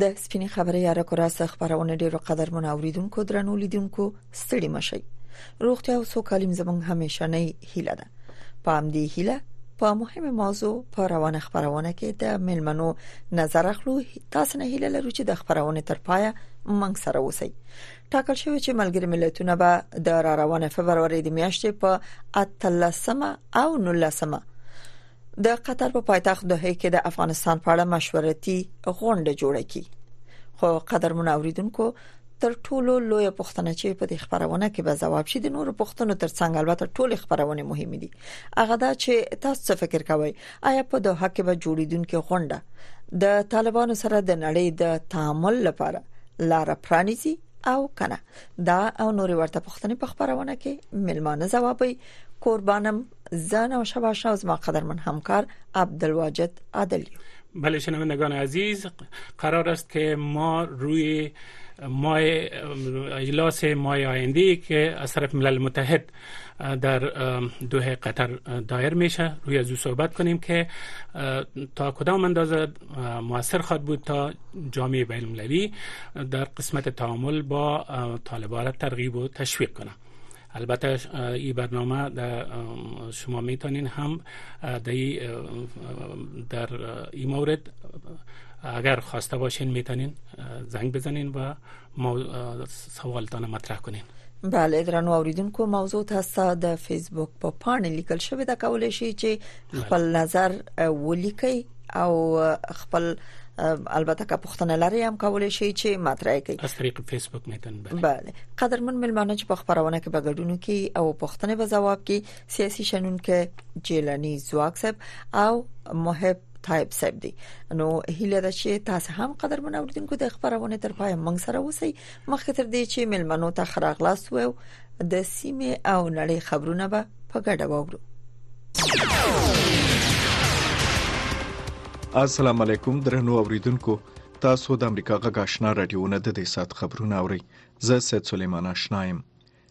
د سپینې خبرې یا راکوراسه خبرونه ډیرو قدرمن اوریدونکو درنو لیدونکو ستړي مشي روغتیا او سوکالیم زمونږ همیشه نه هیله ده پام دی هیله په مهم موضوع په روانه خبرونه کې د ملمنو نظر اخلو تاسو نه هیله لرو چې د خبرونه تر پایه مونږ سره اوسئ ټاکل شوې چې ملګری ملتونه به د را روانه فبرवरी د میاشتې په 13مه او 19مه د قطر په پایتخت دوه کې د افغانستان په اړه مشورتي غونډه جوړه کړي خو قدرمن اوریدونکو تر ټولو لوی پښتنه چې په دې خبرونه کې به جواب شي د نورو پښتنو ترڅنګ البته ټول خبرونه مهمه دي هغه دا چې تاسو څه فکر کوئ آیا په دوحه کې به جوړیدونکو غونډه د طالبانو سره د نړۍ د تعامل لپاره لار پرانیزي او کنه دا او نور ورته پښتنې په خبرونه کې ملمانه جوابي قربانم زن او شباش او زما قدرمن همکار عبدالواجد عادل بله شنوندگان عزیز قرار است که ما روی ماه اجلاس ماه آینده که از طرف ملل متحد در دوه قطر دایر میشه روی از او صحبت کنیم که تا کدام اندازه موثر خواهد بود تا جامعه بین المللی در قسمت تعامل با طالبان ترغیب و تشویق کنه البته این برنامه در شما میتونین هم در این مورد اگر خواسته باشین میتونین زنگ بزنین و ما سوال تانه مطرح کنین بله درنو اوریدونکو موضوع تاسو د فیسبوک په پاڼه لیکل شوې ده کولای شئ چې خپل نظر ولیکئ او خپل البته که پښتنه لري هم کولای شي چې مطرح کړي از طریق فیسبوک میتن بله بله قدرمن ملمانه چې په خبرونه کې بغډونو کې او پښتنه به جواب کې سیاسي شنونکو جیلانی زواک صاحب او محب طيب صاحب دی نو هیله ده چې تاسو هم قدر من اوریدونکو د خبرونه تر پای موږ سره اوسئ مخکې تر دې چې ملمنو ته خراغلاس و د سیمه او نړۍ خبرونه به په ګډه وورو السلام علیکم درنو اوریدونکو تاسو د امریکا غږ آشنا رادیوونه د دې سات خبرونه اورئ زه سید سلیمان آشنایم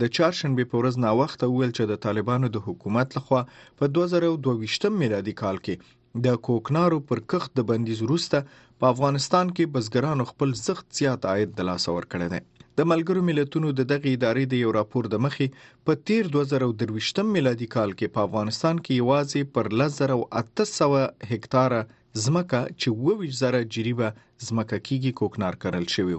د چهارشنبې په ورځ ناوخته وویل چې د طالبانو د حکومت لخوا په 2022 میلادي کال کې د کوکنارو پر کښت د بندیز وروسته په افغانستان کې بزګرانو خپل زخت زیات عاید د لاسه ورکړی دی د ملګرو ملتونو د دغه ادارې د یو راپور د مخې په تیر 2023 میلادي کال کې په افغانستان کې یوازې پر 10800 هکتار ځمکه چې 22000 جریبه ځمکه کیږي کوکنار کرل شوی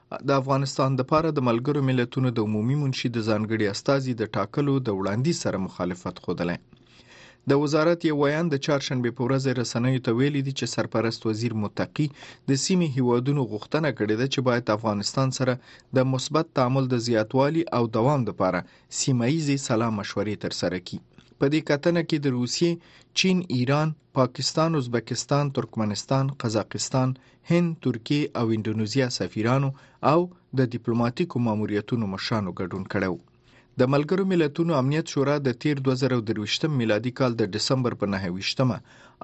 د افغانستان دپاره د ملګرو ملتونو د عمومي منشي د ځانګړي استازي د ټاکلو د وړاندیز سره مخالفت ښودلی د وزارت یو ویاند د چهارشنبې په ورځ رسنیو ته ویلي دي چې سرپرست وزیر متقي د سیمې هیوادونو غوښتنه کړې ده چې باید افغانستان سره د مثبت تعامل د زیاتوالي او دوام لپاره سیمه ییزې سلا مشورې ترسره کړي په دې کتنه کې د روسیې، چین، ایران، پاکستان، ازبکستان، ترکمنستان، قزاقستان، هند، ترکیې او انډونیزیا سفیرانو او د دیپلوماتیکو ماموریتونو مشرانو ګډون کړی و. د ملګرو ملتونو امنیت شورا د تیر 2023 میلادي کال د ډسمبر په 29 مه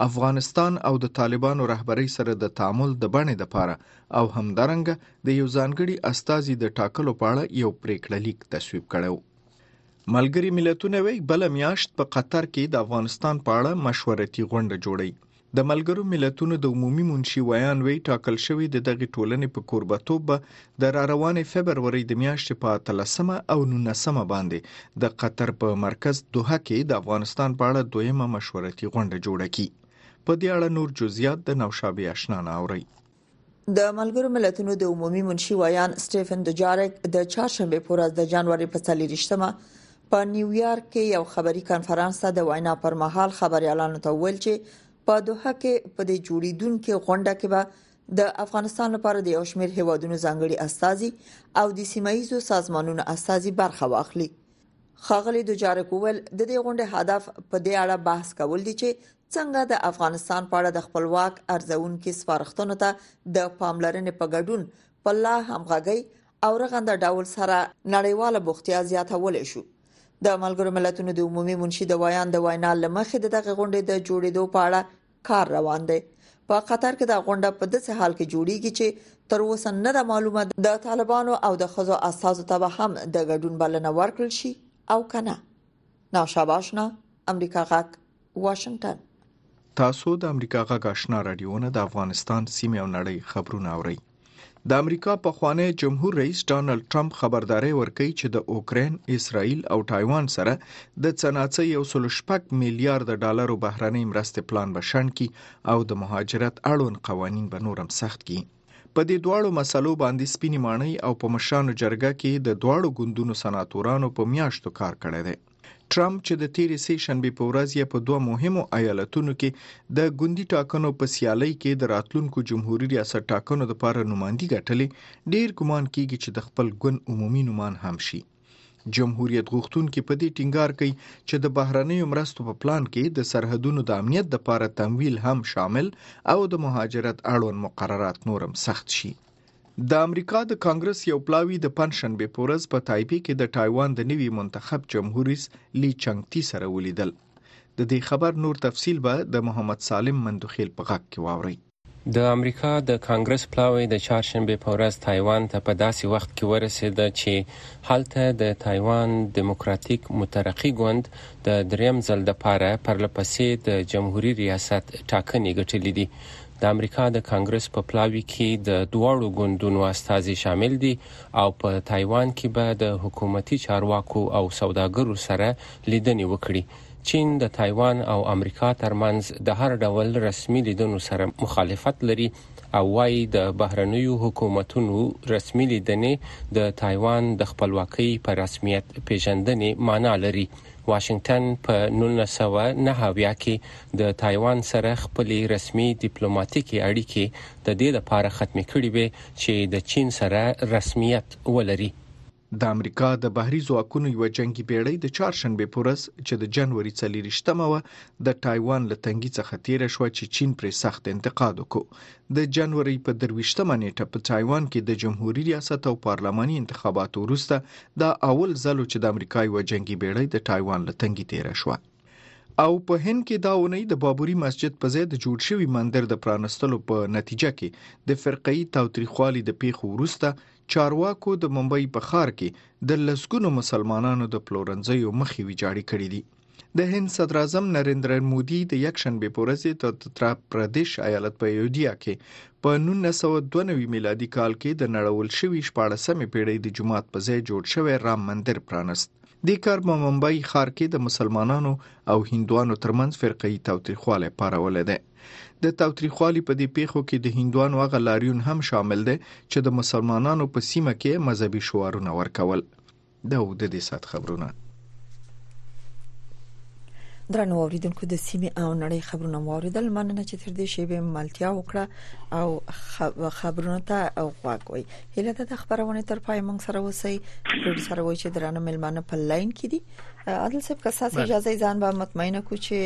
افغانستان او د طالبانو رهبرۍ سره د تعامل د بڼې لپاره او همدارنګه د یو ځانګړي استازي د ټاکلو په اړه یو پریکړه لیک تصویب کړی و. ملګری ملتونه وی بل میاشت په قطر کې د افغانستان په اړه مشورتي غونډه جوړي د ملګرو ملتونو د عمومي منشي ویان وی ټاکل شوی د دغه ټولنې په کوربتوب به د را روانې فبرورۍ د میاشتې په 13مه او 19مه باندې د قطر په مرکز دوحه کې د افغانستان په اړه دویمه مشورتي غونډه جوړه کړي په دې اړه نور جزئیات د نوشابه آشنا نه اوري د ملګرو ملتونو د عمومي منشي ویان سټيفن دوجارک د چهارشنبه په ورځ د جنوري په 30مه په نیویارک کې یو خبري کانفرنس ته د وینا پر مهال خبريالانو ته ویل چې په دوحه کې په دې جوړیدونکو غونډه کې به د افغانستان لپاره د یو شمېر هیوادونو ځانګړي استاذي او د سیمایي سازمانونو استاذي برخه واخلي ښاغلي دوجاریک وویل د دې غونډې هدف په دې اړه بحث کول دي چې څنګه د افغانستان په اړه د خپلواک ارزونکو سپارښتنو ته د پاملرنې په ګډون په لا همغږي او رغنده ډول سره نړیواله بوختیا زیاتولی شو د ملګرو ملتونو د عمومي منشي د ویان د وینا لمخې د دغه غونډې د جوړېدو په اړه کار روان دی په قطر کې دا غونډه په داسې حال کې جوړیږي چې تر اوسه نه ده معلومه د طالبانو او د خزو اساسو ته به هم د ګډون بلنه ورکړل شي او کنه ناشاباشنا امریکا غاک واشنگټن تاسو د امریکا غاک آشنا رادیوونه د افغانستان سیمه او نړۍ خبرونه اورئ د امریکا پخوانی جمهور رئیس ډانلډ ټرمپ خبرداري ورکړي چې د اوکرين، اسرائیل او تایوان سره د څناڅه یو سل شپږ میلیارډ ډالرو بهرنۍ مرستې پلان به شنډ کی او د مهاجرت اړوند قوانین به نورم سخت کی. په دې دواړو مسلو باندې سپینې ماڼۍ او په مشرانو جرګه کې د دواړو ګوندونو سناتورانو په میاشتو کار کړی دی. ټرمپ چې د تیرې سې شنبې په ورځ یې په دوه مهمو ایالتونو کې د ګوندي ټاکنو په سیالۍ کې د راتلونکو جمهوریت ریاست ټاکنو لپاره نوماندي ګټلې ډیر ګمان کیږي چې د خپل ګوند عمومي نومان هم شي جمهوریت غوښتونکي په دې ټینګار کوي چې د بهرنیو مرستو په پلان کې د سرحدونو د امنیت لپاره تمویل هم شامل او د مهاجرت اړوند مقررات نورم سخت شي د امریکا د کانګرس یو پلاوي د پنجشنبې په ورځ په تایپې کې د تایوان د نوي منتخب جمهور رئیس لي چنګ تي سره ولیدل. د دې خبر نور تفصیل به د محمد سالم مندوخیل په غږ کې واورئ. د امریکا د کانګرس پلاوی د چهارشنبې په ورځ تایوان ته په داسې وخت کې ورسېد چې هلته د تایوان دیموکراتیک مترقي ګوند د دریم ځل لپاره پرلپسې د جمهوري ریاست ټاکنې ګټلې دي. د امریکا د کانګرس په پلاوي کې د دواړو ګوندونو استازي شامل دي او په تایوان کې به د حکومتي چارواکو او سوداګرو سره لیدنې وکړي چین د تایوان او امریکا ترمنځ د هر ډول رسمي لیدنو سره مخالفت لري او وايي د بهرنیو حکومتونو رسمي لیدنې د تایوان د خپلواکۍ په رسمیت پیژندنې معنی لري واشنګټن په نولس سوه نهه اویا کې د تایوان سره خپلې رسمي دیپلوماتیکې اړیکې د دې لپاره ختمې کړې وې چې د چین سره رسمیت ولري. د امریکا د بحري ځواکونو یوه جنګي بېړۍ د چهارشنبې په ورځ چې د جنوري څلېرویشت مه وه، د تایوان له تنګي څخه تېره شوه چې چین پرې سخت انتقاد وکړو. د جنوري په درویشتمه نیټه په تایوان کې د جمهوریت ریاست او پارلماني انتخاباتو وروسته دا اول ځل چې د امریکا یو جنگي بیړۍ د تایوان له تنګي تیر شوه او په هند کې دا ونی د بابوري مسجد په ځای د جوړ شوی مندر د پرانستلو په نتیجه کې د فرقېي تاوتریخوالي د پیښو وروسته چارواکو د ممبئی په خار کې د لسګونو مسلمانانو د پلورنځیو مخې ویجاړې کړې دي د هند صدراعظم نریندرا مودي د یک شنبه په ورځ د تترا پردیش ایالت په یودیا کې په 1992 میلادي کال کې د نړول شوی 14مې پیړۍ د جماعت په ځای جوړ شوی رام مندر پرانست د کار په ممبای ښار کې د مسلمانانو او هندوانو ترمنځ فرقهي تاوتریخوالی پارول دی د تاوتریخوالي په دې پیښو کې د هندوانو هغه لاریون هم شامل دی چې د مسلمانانو په سیمه کې مذهبي شعارونه ورکول دا و د دې سات خبرونه درنو اوریدونکو د سیمې او نړۍ خبرونه واوریدل مننه چې تر دې شیبې ملتیا وکړه او خبرونه ته غوږ وي هله د خبرونه تر پای مونږ سره وسی ډیر سره وای چې درنه ملمانه په لاین کې دي عادل صاحب که ساسي اجازه ځان به مطمئنه کو چې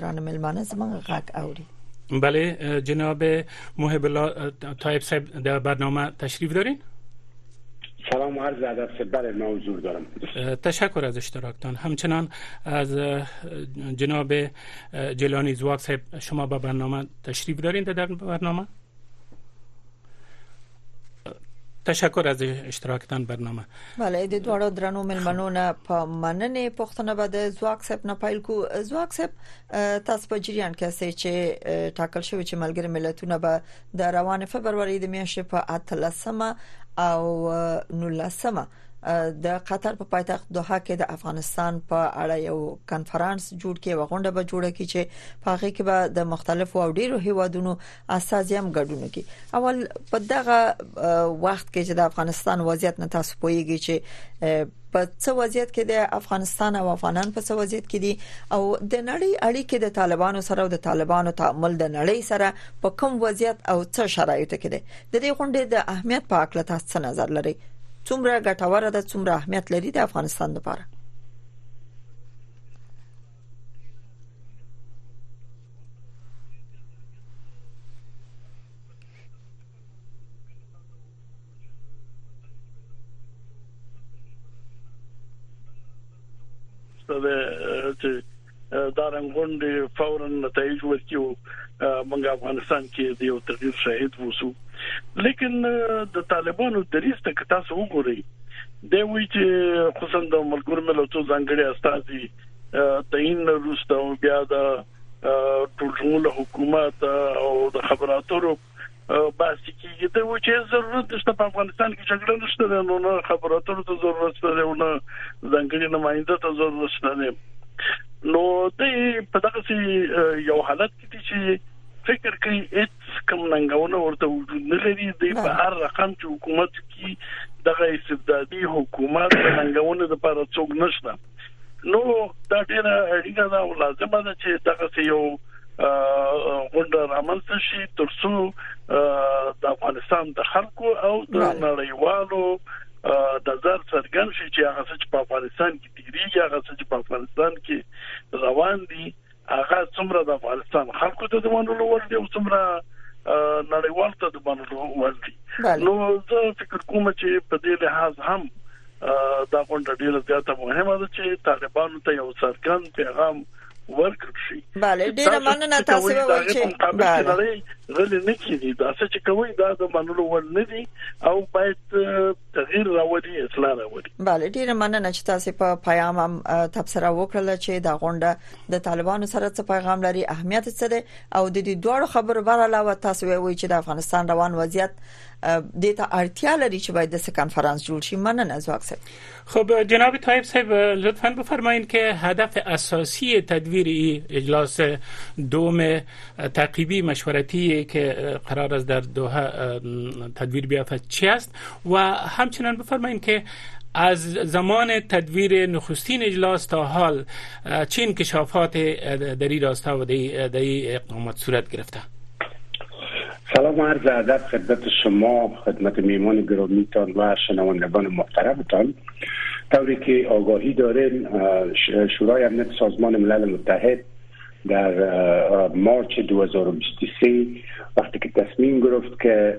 درنه ملمانه زمونږ غږ اوري بله جناب محب الله طيب صاحب د برنامه تشریف دارین سلام و عرض ادب سه بله ما حضور دارم تشکر از اشتراکتان همچنان از جناب جلانی زواک صاحب شما به برنامه تشریف دارین در برنامه تشکر از اشتراکتان برنامه بله د دوړو درنو ملمنو نه په مننې پښتنه به د زواک صاحب نه پایل کو زواک صاحب تاسو په جریان کې سي چې ټاکل شوی چې ملګری ملتونه به د روان فبروري د میاشتې په 18مه او 19مه د قطر په پایتخت دوحه کې د افغانستان په اړه یو کانفرنس جوړ کې وغونډه به جوړه کی چې په هغه کې به د مختلفو او ډیرو هیوادونو استازیم ګډون کی اول په دغه وخت کې چې د افغانستان وضعیت نه تاسو پوهیږئ چې په څه وضعیت کې د افغانستان او افغانان په څه وضعیت کې دي او د نړۍ اړیکې د طالبانو سره او د طالبانو تعامل د نړۍ سره په کوم وضعیت او څه شرایطو کې دی د دې غونډې د اهمیت په اړه تاسو څه نظر لرئ څومره ګټوره ده څومره اهمیت لري د افغانستان لپاره استاد چې دا رنګوند فورا نتایج ورکیو موږ افغانستان کې د یو تغییر شاهد ووسو لیکن د طالبانو دریس ته که تاسو وګورئ د وی چې خصوصا د ملګرو ملتونو ځانګړي استازي تعین روسته او بیا د ټولنیز حکومت او د خبراتو بحث کیږي ته و چې ضرورت نشته په افغانستان کې جګړه نشته نو نه خبرو اترو ته ضرورت شته نو نه ځنګړي نماینده ته ضرورت شته نو دې په دغه سي یو حالت کې چې فکر کوي هیڅ کوم ننګونه ورته وجود نه لري د په هر رقم چې حکومت کې دغه استبدادي حکومت ننګونه د لپاره څوک نشته نو دا ډیره اړینه ده او لازمه ده چې دغه یو غونډه رامنځته شي ترڅو د افغانستان د خلکو او د نړیوالو د ځر څرګند شي چې هغه څه چې په افغانستان کې تیریږي هغه څه چې په افغانستان کې روان دي هغه څومره د افغانستان خلکو ته د منلو وړ دی او څومره نړیوال ته د منلو وړ دی نو زه فکر کوم چې په دې لحاظ هم دا غونډه ډیره زیاته مهمه ده چې طالبانو ته یو څرګند پیغام ورکړ شي bale ډیره مننه تاسو وایي چې bale غلې نه کیږي دا څه چې کوي دا د منلو وړ نه دي او باید تغییر راوړي اصلاح راوړي bale ډیره مننه چې تاسو په پیغام هم تبصره وکړه چې دا غونډه د طالبانو سره څه پیغام لري اهمیت څه دی او د دې دوړو خبرو بر علاوه تاسو وی چې د افغانستان روان وضعیت د ته اړتیا لري چې باید د سه کانفرنس جوړ شي مننه زواک صاحب خب جناب طيب صاحب لطفا بفرمایئ که هدف اساسی تدویر این اجلاس دوم تعقیبی مشورتی که قرار است در دوحه تدویر بیافت چی است و همچنان بفرماییم که از زمان تدویر نخستین اجلاس تا حال چه انکشافات در این راستا و در این اقدامات صورت گرفته سلام و عرض ادب خدمت شما خدمت میمان گرامیتان و شنوندگان محترمتان طوری که آگاهی داریم شورای امنیت سازمان ملل متحد در مارچ 2023 وقتی که تصمیم گرفت که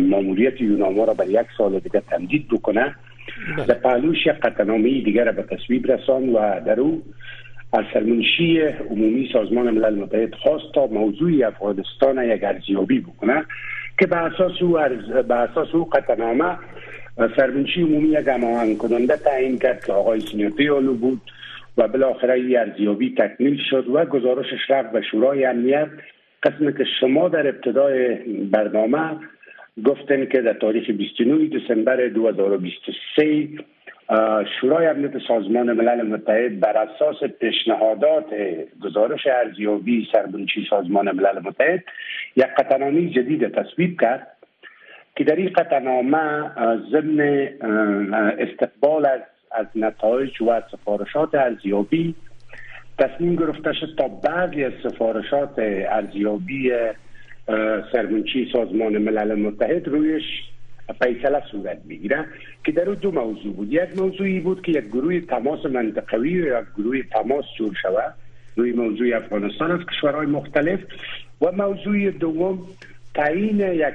ماموریت یوناما را بر یک سال دیگر تمدید بکنه بله. در پهلوش یک قطعنامه دیگر را به تصویب رسان و در او از سرمنشی عمومی سازمان ملل متحد خواست تا موضوع افغانستان یک ارزیابی بکنه که به اساس او ارز... به اساس او قطعنامه سرمنشی عمومی یک هماهنگ کننده تعیین کرد که آقای سینپیالو بود و بالاخره این ارزیابی تکمیل شد و گزارشش رفت به شورای امنیت قسمی که شما در ابتدای برنامه گفتن که در تاریخ 29 دسامبر 2023 شورای امنیت سازمان ملل متحد بر اساس پیشنهادات گزارش ارزیابی سربنچی سازمان ملل متحد یک قطعنامه جدید تصویب کرد که در این قطعنامه ضمن استقبال از از نتایج و سفارشات ارزیابی تصمیم گرفته شد تا بعضی از سفارشات ارزیابی سرمنشی سازمان ملل متحد رویش فیصله صورت بگیره که در او دو موضوع بود یک موضوعی بود که یک گروه تماس منطقوی و یک گروه تماس جور شود روی موضوع افغانستان از کشورهای مختلف و موضوع دوم تعیین یک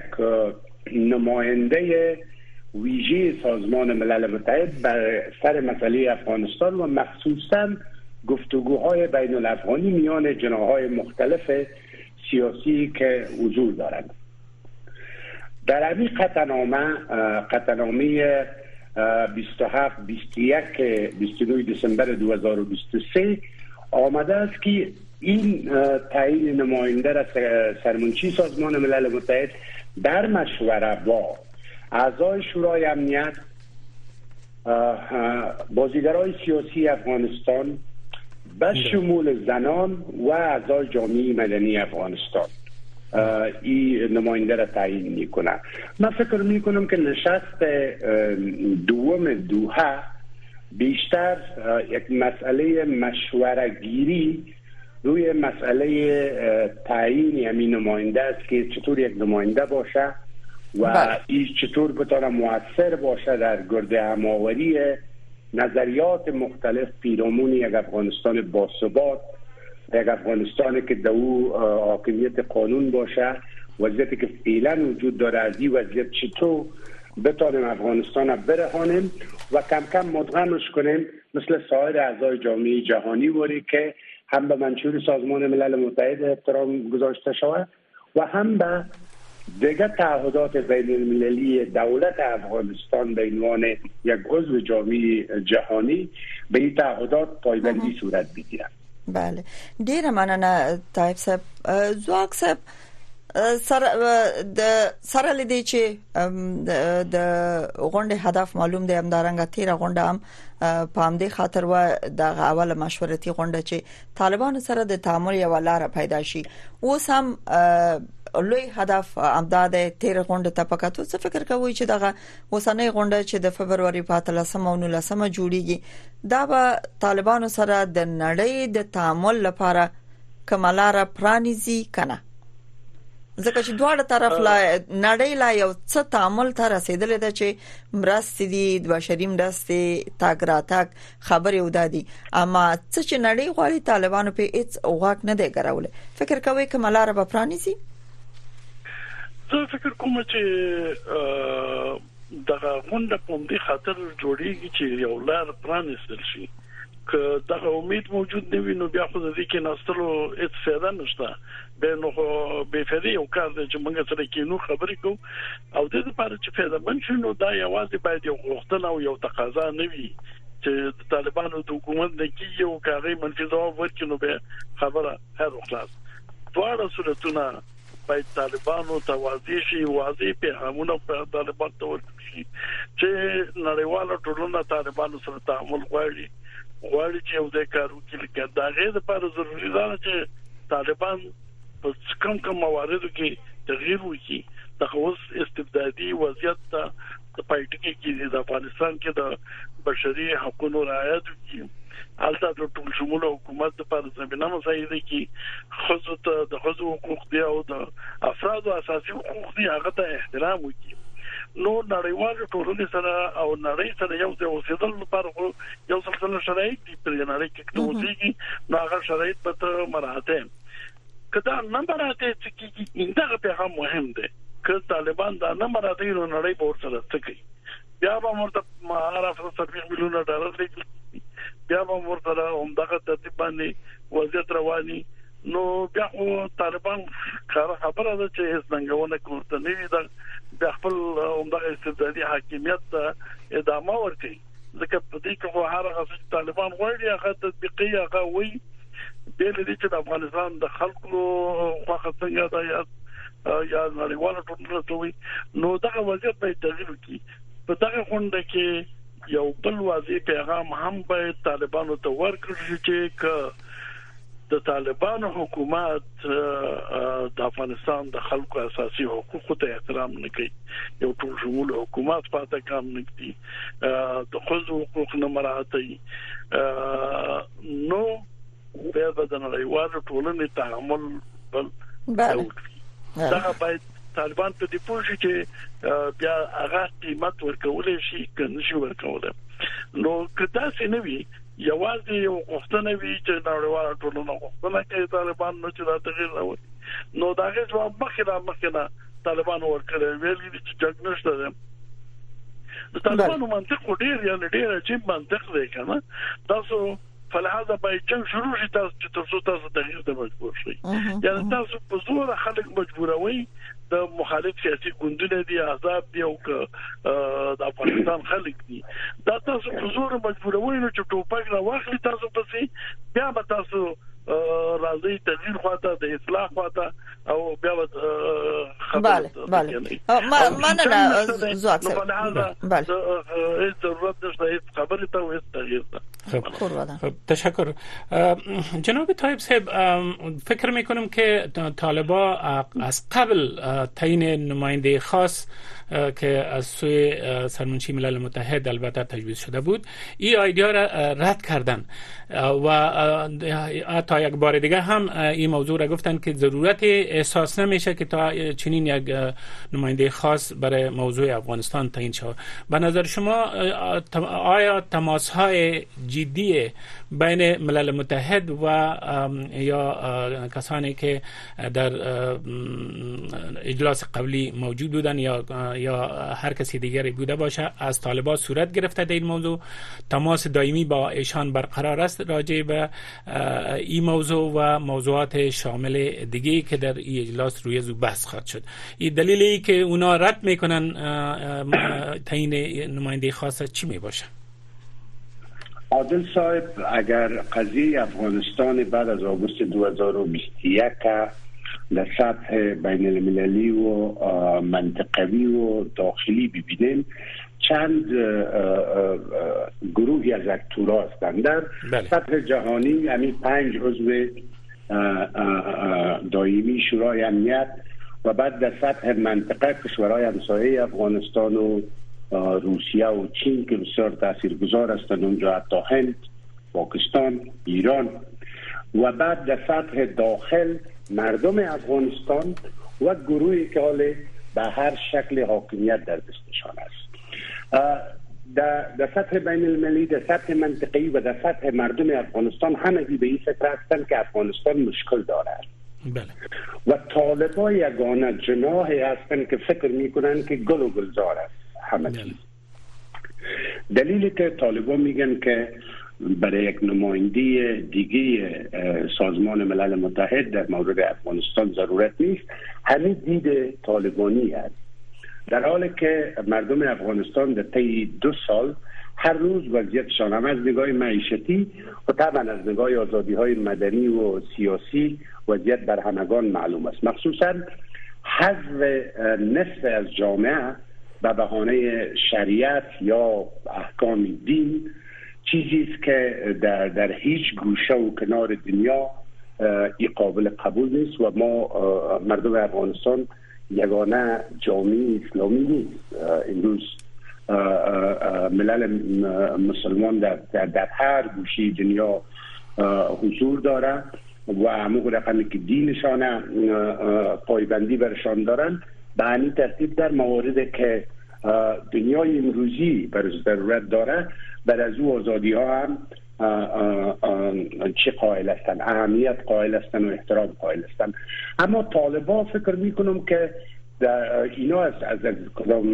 نماینده ویژه سازمان ملل متحد بر سر مسئله افغانستان و مخصوصا گفتگوهای بین الافغانی میان جناهای مختلف سیاسی که حضور دارند در همین قطنامه قطنامه 27 21 29 دسامبر 2023 آمده است که این تعیین نماینده را سرمنشی سازمان ملل متحد در مشوره با اعضای شورای امنیت بازیگرای سیاسی افغانستان به شمول زنان و اعضای جامعه مدنی افغانستان این نماینده را تعیین میکنه من فکر میکنم که نشست دوم دوها بیشتر یک مسئله مشورگیری روی مسئله تعیین امین یعنی نماینده است که چطور یک نماینده باشه و بله. این چطور بتانه موثر باشه در گرد هماوری نظریات مختلف پیرامون یک افغانستان باثبات یک افغانستان که در او حاکمیت قانون باشه وضعیتی که فعلا وجود داره از این وضعیت چطور بتانیم افغانستان را برهانیم و کم کم مدغمش کنیم مثل سایر اعضای جامعه جهانی وری که هم به منشور سازمان ملل متحد احترام گذاشته شود و هم به دیگر تعهدات بین المللی دولت افغانستان به عنوان یک عضو جامعه جهانی به این تعهدات پایبندی صورت بگیرد بله ډیره مننه طيب صاحب زواک صاحب سره د سره لدی چې د غونډې هدف معلوم دی همدارنګه تیر غونډه هم په همدې خاطر و د اوله مشورتي غونډه چې طالبانو سره د تعامل یو لار پیدا شي اوس هم لوی هدف امداد تیر غونډه ته پکاتو څه فکر کوي چې دغه اوسنۍ غونډه چې د فبرवरी په 13 او 19 جوړیږي دا به طالبانو سره د نړۍ د تعامل لپاره کملاره پرانیزي کنه ځکه چې دواړه طرف لا نړۍ لا یو څه تعامل ته رسیدلې ده چې مرستې دي د بشري مرستې تاګ راتاګ خبرې او دادی اما څه چې نړۍ غواړي طالبانو په هیڅ غواک نه دی ګرولې فکر کوي کومه لار به پرانیزي زه فکر کوم چې دغه غونډه په دې خاطر جوړیږي چې یو لار پرانیستل شي که دغه امید موجود نه وي نو بیا خو د دې کې ناستلو هیڅ فایده نشته به نو به فدی یو کار دی چې موږ سره کې نو خبرې کوو او د دې لپاره چې فایده من شي نو دا یوازې باید یو غوښتنه او یو تقاضا نه وي چې طالبانو د حکومت د کیږي او کاغې منفي ځواب ورکړي نو به خبره هر خلاص دواړه صورتونه باید طالبانو ته واضح شي واضح پیغامونه پر طالبانو ته ورکړي چې نړیواله ټولنه طالبانو سره تعامل غواړي غواړي چې یو ځای کار وکړي لکه دا غي د پر ضروري ده چې طالبان په کوم کوم مواردو کې تغییر وکړي د خوص استبدادي وضعیت ته د پایټکی کې د افغانستان کې د بشري حقوقو رعایت وکړي البته د ټول شمول حکومت لپاره زمينه مساعده کی ښځو ته د ښځو حقوق دی او د افرادو اساسي حقوق دی هغه ته احترام وکړي نو نړیوال ټولنې سره او نړۍ سره یو ځای اوسېدل لپاره خو یو څه څه شرایط دي په نړۍ کې کوم ځای نو هغه شرایط به ته مراته کدا نه مراته چې کیږي دا به هم مهم دی که طالبان دا نه مراته نو نړۍ به ورسره څه کوي بیا به مرته مهارا فرصت میلیون ډالر لګي بیا به ورته هم دغه ترتیب باندې وضعیت رواني نو بیا خو طالبان کار خبره ده چې هیڅ ننګونه کوته نه وي د خپل عمدغه استبدادي حاکمیت ته ادامه ورکړي ځکه په دې کې خو هر هغه چې طالبان غواړي هغه تطبیقي هغه وي د لري چې د افغانستان د خلکو خوخه څنګه ده یا یا نړیواله ټولنه ته وي نو دا وضعیت به تغیر وکړي په دغه غونډه کې یو بل واضح پیغام هم باید طالبانو ته ورکړل شي چې که د طالبانو حکومت د افغانستان د خلکو اساسي حقوقو ته احترام نه کوي یو ټول شمول حکومت پاته کام نه کوي د خځو حقوق نه مراعاتي نو بیا به د نړیوالو ټولنې تحمل بل بله دا باید طالبان په دې پوه شي چې بیا هغه قیمت ورکول شي کنه شي ورکول نو کدا سي نه وي یوازې یو غوښتنه وی چې نړیواله ټولنه غوښتنه کوي طالبان نو چې دا تغیر راوړي نو دا هیڅ وخت مخکې را مخکې نه طالبان ورکړي ویل دي چې جګړه نشته ده د طالبانو منطق ډیر یعنی ډیر عجیب منطق دی کنه تاسو فلهذا باید جنگ شروع شي تاسو چې تر څو تاسو تغییر ته مجبور شئ یعنی تاسو په زور خلک مجبوروي د مخالف سیاسي ګوندونه دي آزاد دي او د افغانستان خلک دي دا تاسو په زور مجبوروي نو چې ټوپک را واخلي تاسو پسې بیا به تاسو راځي تغییر خواته د اصلاح خواته او بیا و خبره بله بله مننه زوات صاحب بله هیڅ ضرورت نشته هیڅ خبره ته هیڅ تغییر ته تشکر جناب طایب صاحب فکر می کنم که طالبا از قبل تعیین نماینده خاص که از سوی سرمنشی ملل متحد البته تجویز شده بود این ایدیا را رد کردن و تا یک بار دیگه هم این موضوع را گفتن که ضرورت احساس نمیشه که تا چنین یک نماینده خاص برای موضوع افغانستان تعیین شود به نظر شما آیا تماس های جدی بین ملل متحد و یا کسانی که در اجلاس قبلی موجود بودن یا یا هر کسی دیگری بوده باشه از طالبات صورت گرفته در این موضوع تماس دائمی با ایشان برقرار است راجع به این موضوع و موضوعات شامل دیگه که در این اجلاس روی زو بحث خواهد شد این دلیل ای که اونا رد میکنن تعیین نماینده خاص چی می باشه عادل صاحب اگر قضیه افغانستان بعد از آگوست 2021 در سطح بین المللی و منطقوی و داخلی ببینیم چند گروهی از اکتورا هستند در بله. سطح جهانی یعنی پنج عضو دایمی شورای امنیت و بعد در سطح منطقه کشورهای همسایه افغانستان و روسیه و چین که بسیار تاثیرگذار هستند اونجا حتی هند پاکستان ایران و بعد در سطح داخل مردم افغانستان و گروهی که حال به هر شکل حاکمیت در دستشان است د د سطح بین المللی د سطح منطقی و د سطح مردم افغانستان همه به این فکر هستند که افغانستان مشکل دارد بله. و طالبا یگانه جناح هستند که فکر میکنند که گل و گلزار است همه بله. چیز دلیل که طالبا میگن که برای یک نماینده دیگه سازمان ملل متحد در مورد افغانستان ضرورت نیست همین دید طالبانی است در حالی که مردم افغانستان در طی دو سال هر روز وضعیتشان هم از نگاه معیشتی و طبعا از نگاه آزادی های مدنی و سیاسی وضعیت بر همگان معلوم است مخصوصا حذف نصف از جامعه به بهانه شریعت یا احکام دین چیزی است که در, در هیچ گوشه و کنار دنیا ای قابل قبول نیست و ما مردم افغانستان یگانه جامعه اسلامی نیست امروز ملل مسلمان در, در, در هر گوشه دنیا حضور داره و همون رقمی که دینشان پایبندی برشان دارن به همین ترتیب در موارد که دنیای امروزی بر ضرورت داره بر از او آزادی ها هم چه قائل هستن اهمیت قائل هستن و احترام قائل هستن اما طالبا فکر میکنم که در اینا از از, کدام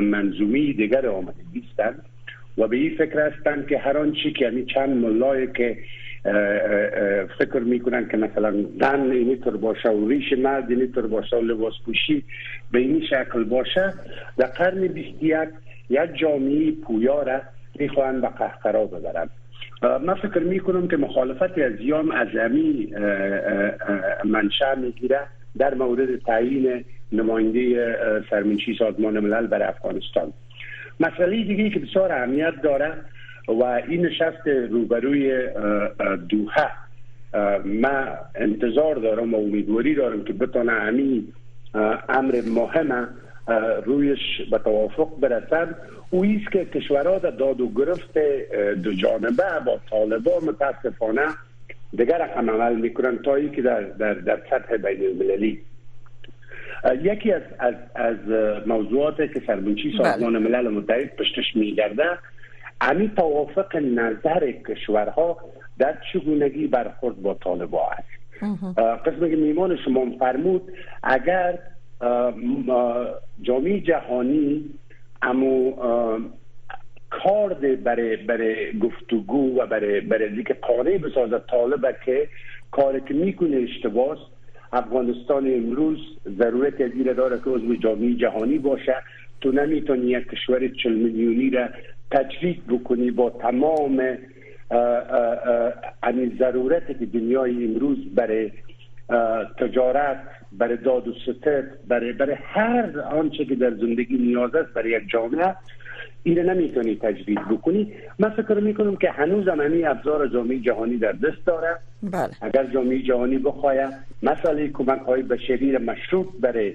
منظومی دیگر آمده و به این فکر هستند که هر چی که یعنی چند ملای که فکر میکنن که مثلا دن اینی باشه و ریش مرد اینی طور باشه و لباس پوشی به این شکل باشه در قرن 21 یک جامعه پویا را میخواهند به قهقرا ببرند من فکر می کنم که مخالفت از یام از امی منشأ میگیره در مورد تعیین نماینده سرمنشی سازمان ملل بر افغانستان مسئله دیگه که بسیار اهمیت داره و این نشست روبروی دوحه ما انتظار دارم و امیدواری دارم که بتانه همین امر مهمه رویش به توافق برسد او ایست که کشورها در داد و گرفت دو جانبه با طالبان متاسفانه دیگر رقم عمل میکنن تا که در, در, در سطح بین المللی یکی از, از, از موضوعات که سربنچی بله. سازمان ملل متحد پشتش میگرده امی توافق نظر کشورها در چگونگی برخورد با طالبا است قسم که میمان شما فرمود اگر جامعه جهانی امو کار برای برای گفتگو و برای برای دیگه قانع بسازه طالب که کاری که میکنه اشتباس افغانستان امروز ضرورت از داره که عضو جامعه جهانی باشه تو نمیتونی یک کشور چل میلیونی را تجرید بکنی با تمام این یعنی ضرورت که دنیای امروز برای تجارت برای داد و ستت برای برای هر آنچه که در زندگی نیاز است برای یک جامعه این نمیتونی تجدید بکنی من فکر میکنم که هنوز هم همین ابزار جامعه جهانی در دست داره بله. اگر جامعه جهانی بخواید مثلا کمک های بشری را مشروط برای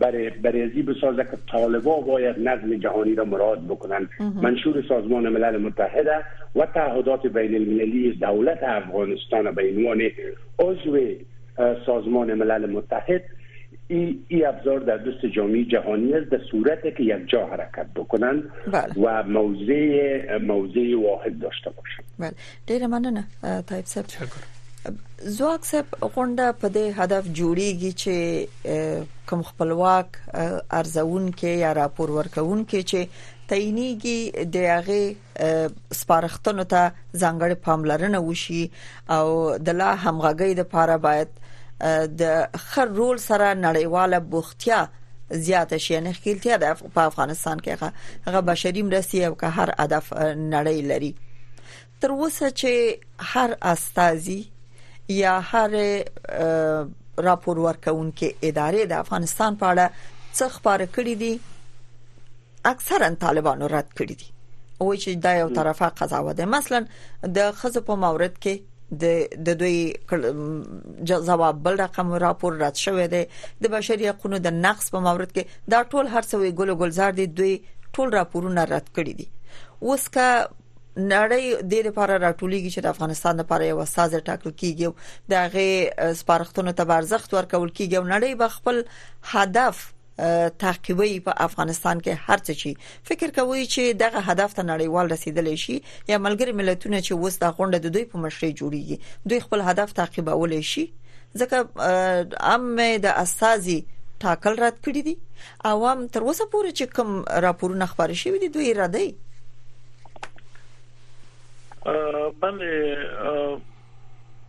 برای, برای ازی بسازه که طالبا باید نظم جهانی را مراد بکنند منشور سازمان ملل متحده و تعهدات بین المللی دولت افغانستان به عنوان عضو سازمان ملل متحد ای, ای ابزار در دوست جامعه جهانی است در صورت که یک جا حرکت بکنند بله. و موضع موضع واحد داشته باشند بله. ډیره مننه طيب صاحب شکر زواک صاحب غونډه په دې هدف جوړیږي چې کوم خپلواک ارزون کې یا راپور ورکون کې چې تعینېږي د هغه سپارښتنو ته ځانګړې پاملرنه وشي او د لا همغږۍ لپاره باید د خر رول سره نړیواله بوختیا زیاته شي نه خېلتیا د په افغانستان کې هغه بشري مرستي او که هر هدف نړۍ لري تر اوسه چې هر استاذي یا هر راپور ورکونکي ادارې د افغانستان په اړه څه خبره کړې دي اکثرا طالبانو رد کړې دي او چې دا یو طرفه قضاوت ده مثلا د خزو په مورد کې د د دوی جواب بل رقم راپور رد شوې ده د بشري حقوقو د نقص په مورد کې دا ټول هرڅوي ګل ګلزار دي دوی ټول راپورونه رد کړی دي اوس که نړۍ د دې لپاره راټولېږي چې د افغانستان لپاره یو استاد ټاکل کیږي او د هغه سپارښتنو ته ارزښت ورکول کیږي او نړۍ به خپل هدف تعقیبي په افغانستان کې هرڅه چی فکر کوي چې دغه هدف ته نړیوال رسیدلی شي یا ملګری ملتونه چې اوس د غونډه د دوی په مشرۍ جوړیږي دوی خپل هدف تعقیبولای شي ځکه ام د استاذي ټاکل رات کړی دي عوام تر اوسه پورې چې کوم راپورونه خبر شوی دي دوی را دی بله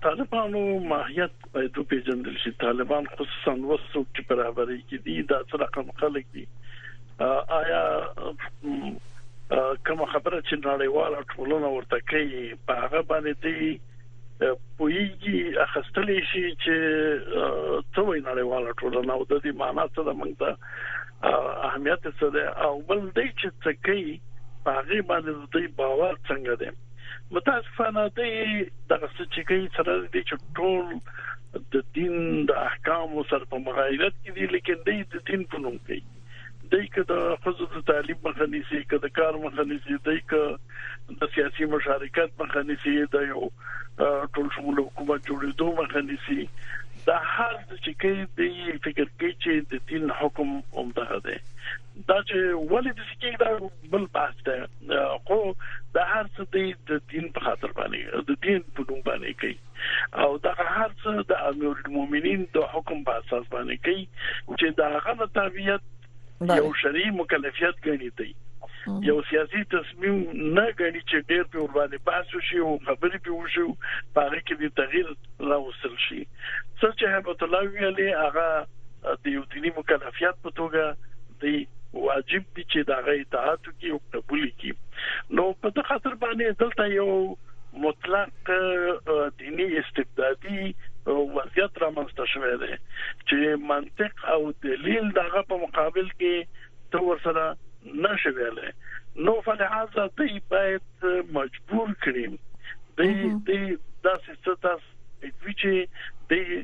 طالبانو ماهیت باید پیژندل شي طالبان خصوصا وسو چې پر خبرې کې دي دا څه رقم خلک دي آیا کوم خبره چې نړیواله ټولنه ورته کوي په هغه باندې پویږي اخستلې شي چې څه وای نړیواله ټولنه او د دې معنی څه ده موږ ته اهمیت څه ده او بل دې چې څه کوي هغه باندې دې باور څنګه ده متاسفانه دې دغه څه چې کوي سره دې چې ټول د دین د احکام سره په مغایرت کې دي لیکن دې د دین په نوم کوي دای که د خزو د تعلیم مخه نیسي که د کار مخه نیسي دای که د سیاسي مشارکت مخه نیسي د یو ټول شمول حکومت جوړېدو مخه نیسي دا هر چې کې د فکر کې چې د دین حکم عمده ده دا چې ولې د سکه دا بل بحث ده خو د هر څه د دین په خاطر باندې د دین په نوم باندې کوي او دا هر څه د امیر المؤمنین د حکم په اساس باندې کوي چې دا غنه تابعیت یو شری مکلفیت غني دی یو سیاسي تصمیم نه غني چې ډېر په وړاندې باسو شي او خبرې په وشو پاره کې د تغییر راوصل شي څه چې هبت الله ویلي هغه د یو دینی مکلفیت په توګه دی واجب دي چې دا غي اطاعت کوي او قبول کوي نو په خاطر باندې دلته یو مطلق دینی استبدادي وضعیت رامنځته شوی دی چې منطق او دلیل دغه په مقابل کې ته ورسره نشي ویلای نو فلهذا دوی باید مجبور کړي دوی دوی داسې څه تاسو چې دوی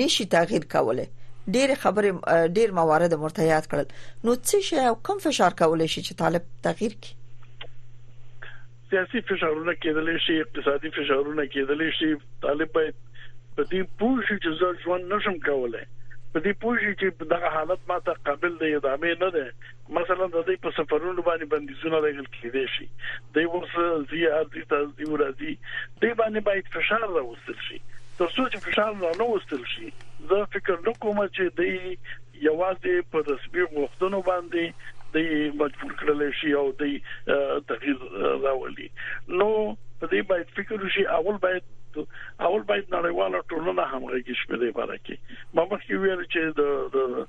نشي تغیر کولای ډېر خبره ډېر موارد مرتیات کړل نو څه شي او کم فشار کولای شي چې طالب تغیر کړي سیاسي فشارونه کېدلی شي اقتصادي فشارونه کېدلی شي طالب باید په دې پوه شي چې زه ژوند نشم کولای په دې پوه شي چې دغه حالت ماته قابل دی ادامه نه ده مثلا د دوی په سفرونو باندې بندیزونه لګل کېدې شي دوی اوس زیار دي تاسو دی ورځي دوی باندې باید فشار راوستل شي تر څو چې فشار را نه وستل شي زه فکر نکوم چې دوی یوازې په رسمي غوښتنو باندې دوی مجبور کړل شي او دوی تغیر راولي نو په دې باید فکر وشي اول باید اول باید نړیواله ټولنه همغږي شي په دې اړه کې ما مخکې ویل چې د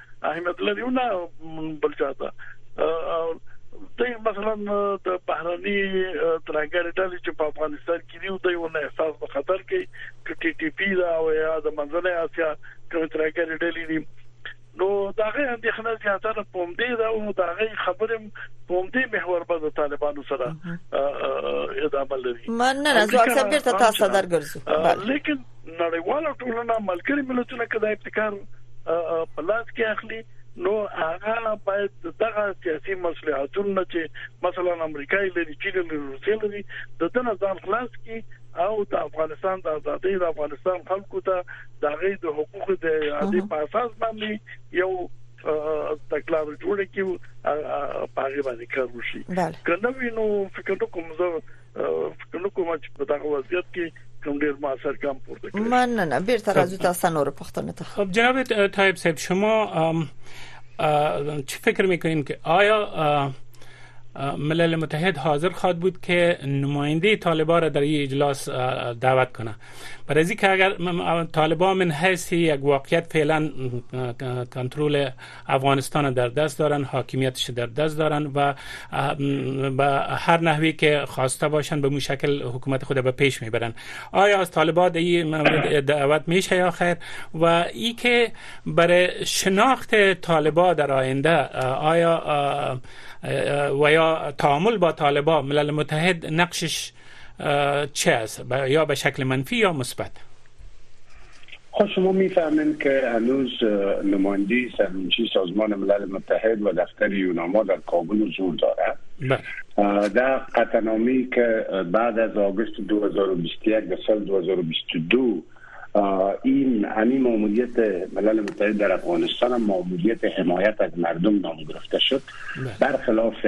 اهمیت لري نه بل چاته ته مثلا د بهرني ترهګر ډلې چې په افغانستان کې دی او دوی ونه احساس په خطر کې چې ټي ټي پی دا او یا د منځنۍ اسیا کوم ترهګر ډلې دي نو دا غي اندېښنه زیاتره په دې دا او دا غي خبرې په دې محور به د طالبانو سره ادامه لري من نه راځم اکثر بیرته تاسو درګرځو لیکن نړیواله ټولنه ملګری ملتونه کدا ابتکار په لاس کې اخلي نو هغه باید دغه سیاسي مصلحتونه چې مثلا امریکا لري چې لري روسیه لري د دنه ځان خلاص کی او د افغانستان د ازادۍ د افغانستان خلکو ته د غي د حقوق د عادي په اساس باندې یو تکلار جوړ کی او هغه باندې کار وشي کنه وینو فکر کوم زه فکر نه کوم چې په دغه وضعیت کې کوم ډیر موثر کم پورته کړي من نه نه بیرته راځو تاسو نور پښتنه ته خب جناب طيب صاحب شما چه فکر میکنین که آیا ملل متحد حاضر خواهد بود که نماینده طالبان را در این اجلاس دعوت کنه برای اینکه اگر طالبان من حیث یک واقعیت فعلا کنترل افغانستان در دست دارند حاکمیتش در دست دارند و به هر نحوی که خواسته باشند به مشکل حکومت خود به پیش میبرند آیا از طالبات این دعوت میشه یا خیر و ای که برای شناخت طالبا در آینده آیا و یا تعامل با طالبا ملل متحد نقشش چه است یا به شکل منفی یا مثبت خب شما میفهمین که هنوز نماینده سرمنشی سازمان ملل متحد و دفتر یوناما در کابل حضور دارد در قطعنامه که بعد از آگست 2021 در سال 2022 این همین ماموریت ملل متحد در افغانستان هم ماموریت حمایت از مردم نام گرفته شد برخلاف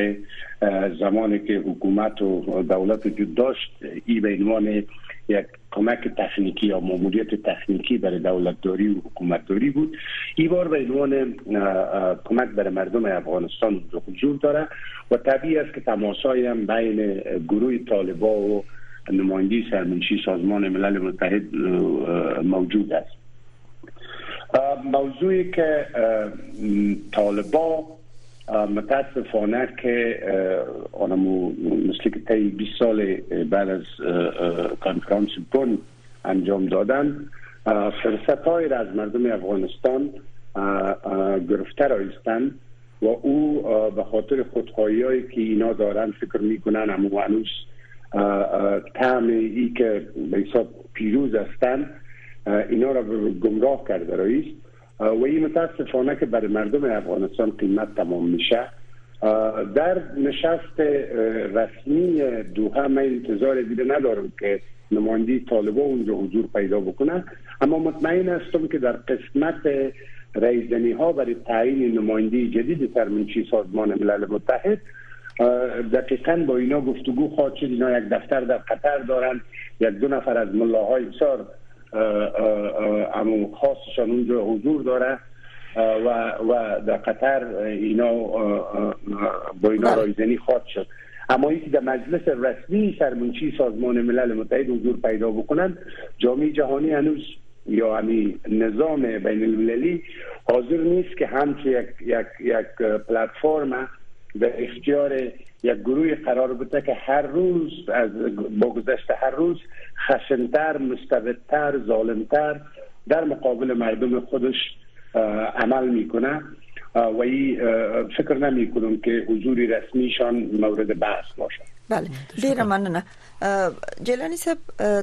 زمانی که حکومت و دولت وجود داشت این به عنوان یک کمک تکنیکی یا ماموریت تکنیکی برای دولتداری و حکومتداری بود ای بار به عنوان کمک بر مردم افغانستان حضور داره و طبیعی است که تماسای هم بین گروه طالبا و نماینده سرمنشی سازمان ملل متحد موجود است موضوعی که طالبا متاسفانه که آنمو مثل که تایی 20 سال بعد از کانفرانس بن انجام دادن فرصت های را از مردم افغانستان گرفته رایستن و او به خاطر خودخواهی هایی که اینا دارن فکر میکنن امو هنوز تعم ای که به حساب پیروز هستن اینا را گمراه کرده رایست وی متاسفانه که بر مردم افغانستان قیمت تمام میشه در نشست رسمی دوحه من انتظار دیده ندارم که نماینده طالبا اونجا حضور پیدا بکنه اما مطمئن هستم که در قسمت رئیزنی ها برای تعیین نماینده جدید سرمنشی سازمان ملل متحد دقیقا با اینا گفتگو خواهد شد اینا یک دفتر در قطر دارند یک دو نفر از ملاهای سار امو خاصشان اونجا حضور داره و و در قطر اینا با اینا بله. رایزنی خواهد شد اما اینکه در مجلس رسمی سرمنشی سازمان ملل متحد حضور پیدا بکنند جامعه جهانی هنوز یا همین نظام بین المللی حاضر نیست که هم یک, یک, یک پلتفرم به اختیار یک گروهی قرار بوده که هر روز از با گذشت هر روز خشنتر مستبدتر ظالمتر در مقابل مردم خودش عمل میکنه و این فکر نمی کنم که حضور رسمیشان مورد بحث باشد بله ډیره مننه جیلانی صاحب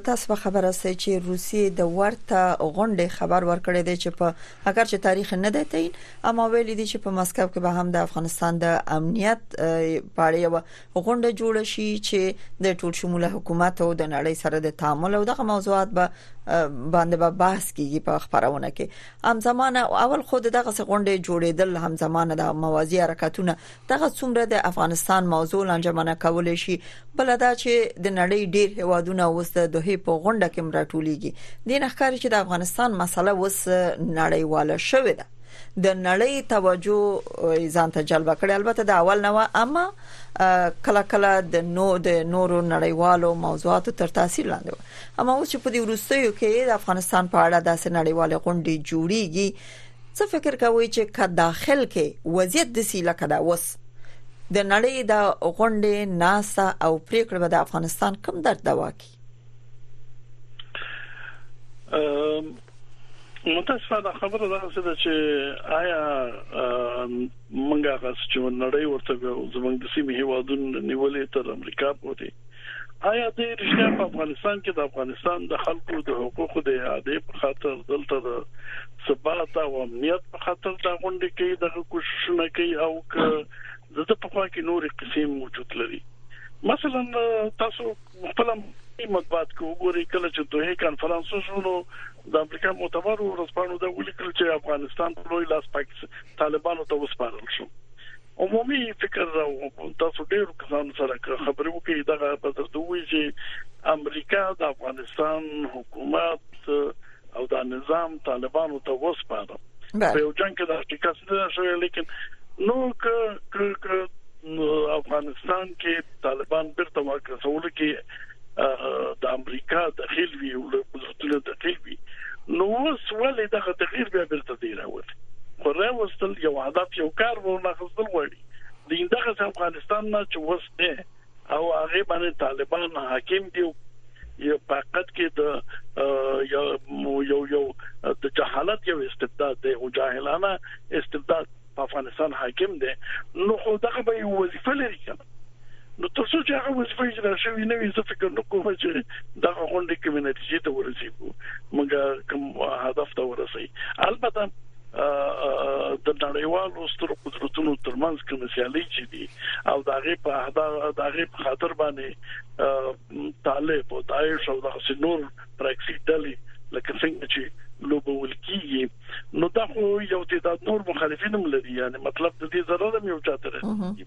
تاسو په خبره سئ چې روسیې د ورته غونډې خبر ورکړی دی چې په اگر چې تاریخ نه دی تعین اما ویل دي چې په مسکو کې به هم د افغانستان د امنیت په اړه یو غونډه جوړ شي چې د ټول شموله حکومت او د نړۍ سره د تعامل او دغه موضوعات به باندې به بحث کیږي په خبرونه کې همزمانه اول خود دغه غونډې جوړېدل همزمانه د موازی حرکتونه دغه څومره د افغانستان موضوع لانجمنه کولای شي بل دا چې د نړۍ ډیر هوادونه اوس د دوه په غونډه کې مراټولېږي د نخکاری چې د افغانستان مسله اوس نړیواله شوې ده د نړۍ توجه ځانته جلب کړي البته د اول نو اما کله کله د نو د نورو نړیوالو موضوعاتو تر تاثیر لاندې اما اوس چې په دې وروستیو کې د افغانستان په اړه داسې نړیوال غونډې جوړیږي څه فکر کوئ چې که داخل کې وضعیت دسی لکه دا اوس د نړۍ د غونډې ناسا او پریکړه به د افغانستان کوم درد دوا کی متاسفه دا خبره ده چې آیا موږ هغه څه چې نړۍ ورته زمونږ د سیمې هیوادونو نیولې تر امریکا پورې آیا د رښتیا په افغانستان کې د افغانستان د خلکو د حقوقو د اعاده په خاطر دلته د ثبات او امنیت په خاطر دا غونډه کې د کوششونه کوي او که د په خوا کې نورې قسم موجود لري مثلا تاسو خپله مطبوعات کې وګوري کله چې دوه کانفرنس وشو نو د امریکا معتبرو ورځپاڼو دا ولیکل چې افغانستان په لوی لاس پاکستان طالبانو ته وسپارل شو عمومي فکر راو تاسو ډیر کسان سره خبرې وکړي دا په درته وی چې امریکا د افغانستان حکومت او دا نظام طالبانو ته وسپاره په یو جنگ کې د شکست نه شوې لیکن نو که افغانستان کې طالبان بیرته واک رسول کې د امریکا د خیل وی او له د خیل وی نو اوس ولې دغه تغییر بیا بیرته دی راوړ خو راوستل یو هدف یو کار وو نه خپل وړي دغه افغانستان نه چې وسته او هغه باندې طالبان حاکم دي یو په حقیقت کې د یو یو یو د جهالت یو استبداد دی او جاهلانه استبداد په افغانستان حاکم دی نو خو دغه به یو وظیفه لري کنه نو تر څو چې هغه وظیفه اجرا شوی نه وي زه فکر نه کوم چې دا غونډه کې نتیجې ته ورسېږو موږ کوم هدف ته ورسېږو البته د نړیوالو ستر قدرتونو ترمنځ کوم سیالي چې دي او داغه په اهداف داغه په خاطر باندې طالب او داعش او دغه نور پراکسي ډلې لکه څنګه چې لوبول کیږي نو دا خو یو تعداد نور مخالفین هم لري یعنی مطلب د دې ضرر هم یو چاته رسیږي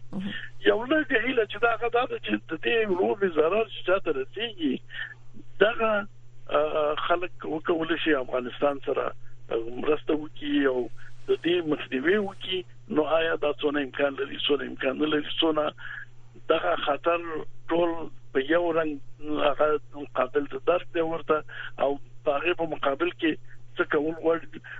یو لږه هیله چې دا غدا چې د دې لوبي ضرر چې چاته رسیږي دغه خلک وکول شي افغانستان سره مرسته وکړي او د دې مخنیوي وکړي نو آیا دا څونه امکان لري څونه امکان نه لري څونه دغه خطر ټول په یو رنګ هغه قابل د درک دی ورته او هغه په مقابل کې څه کول غواړي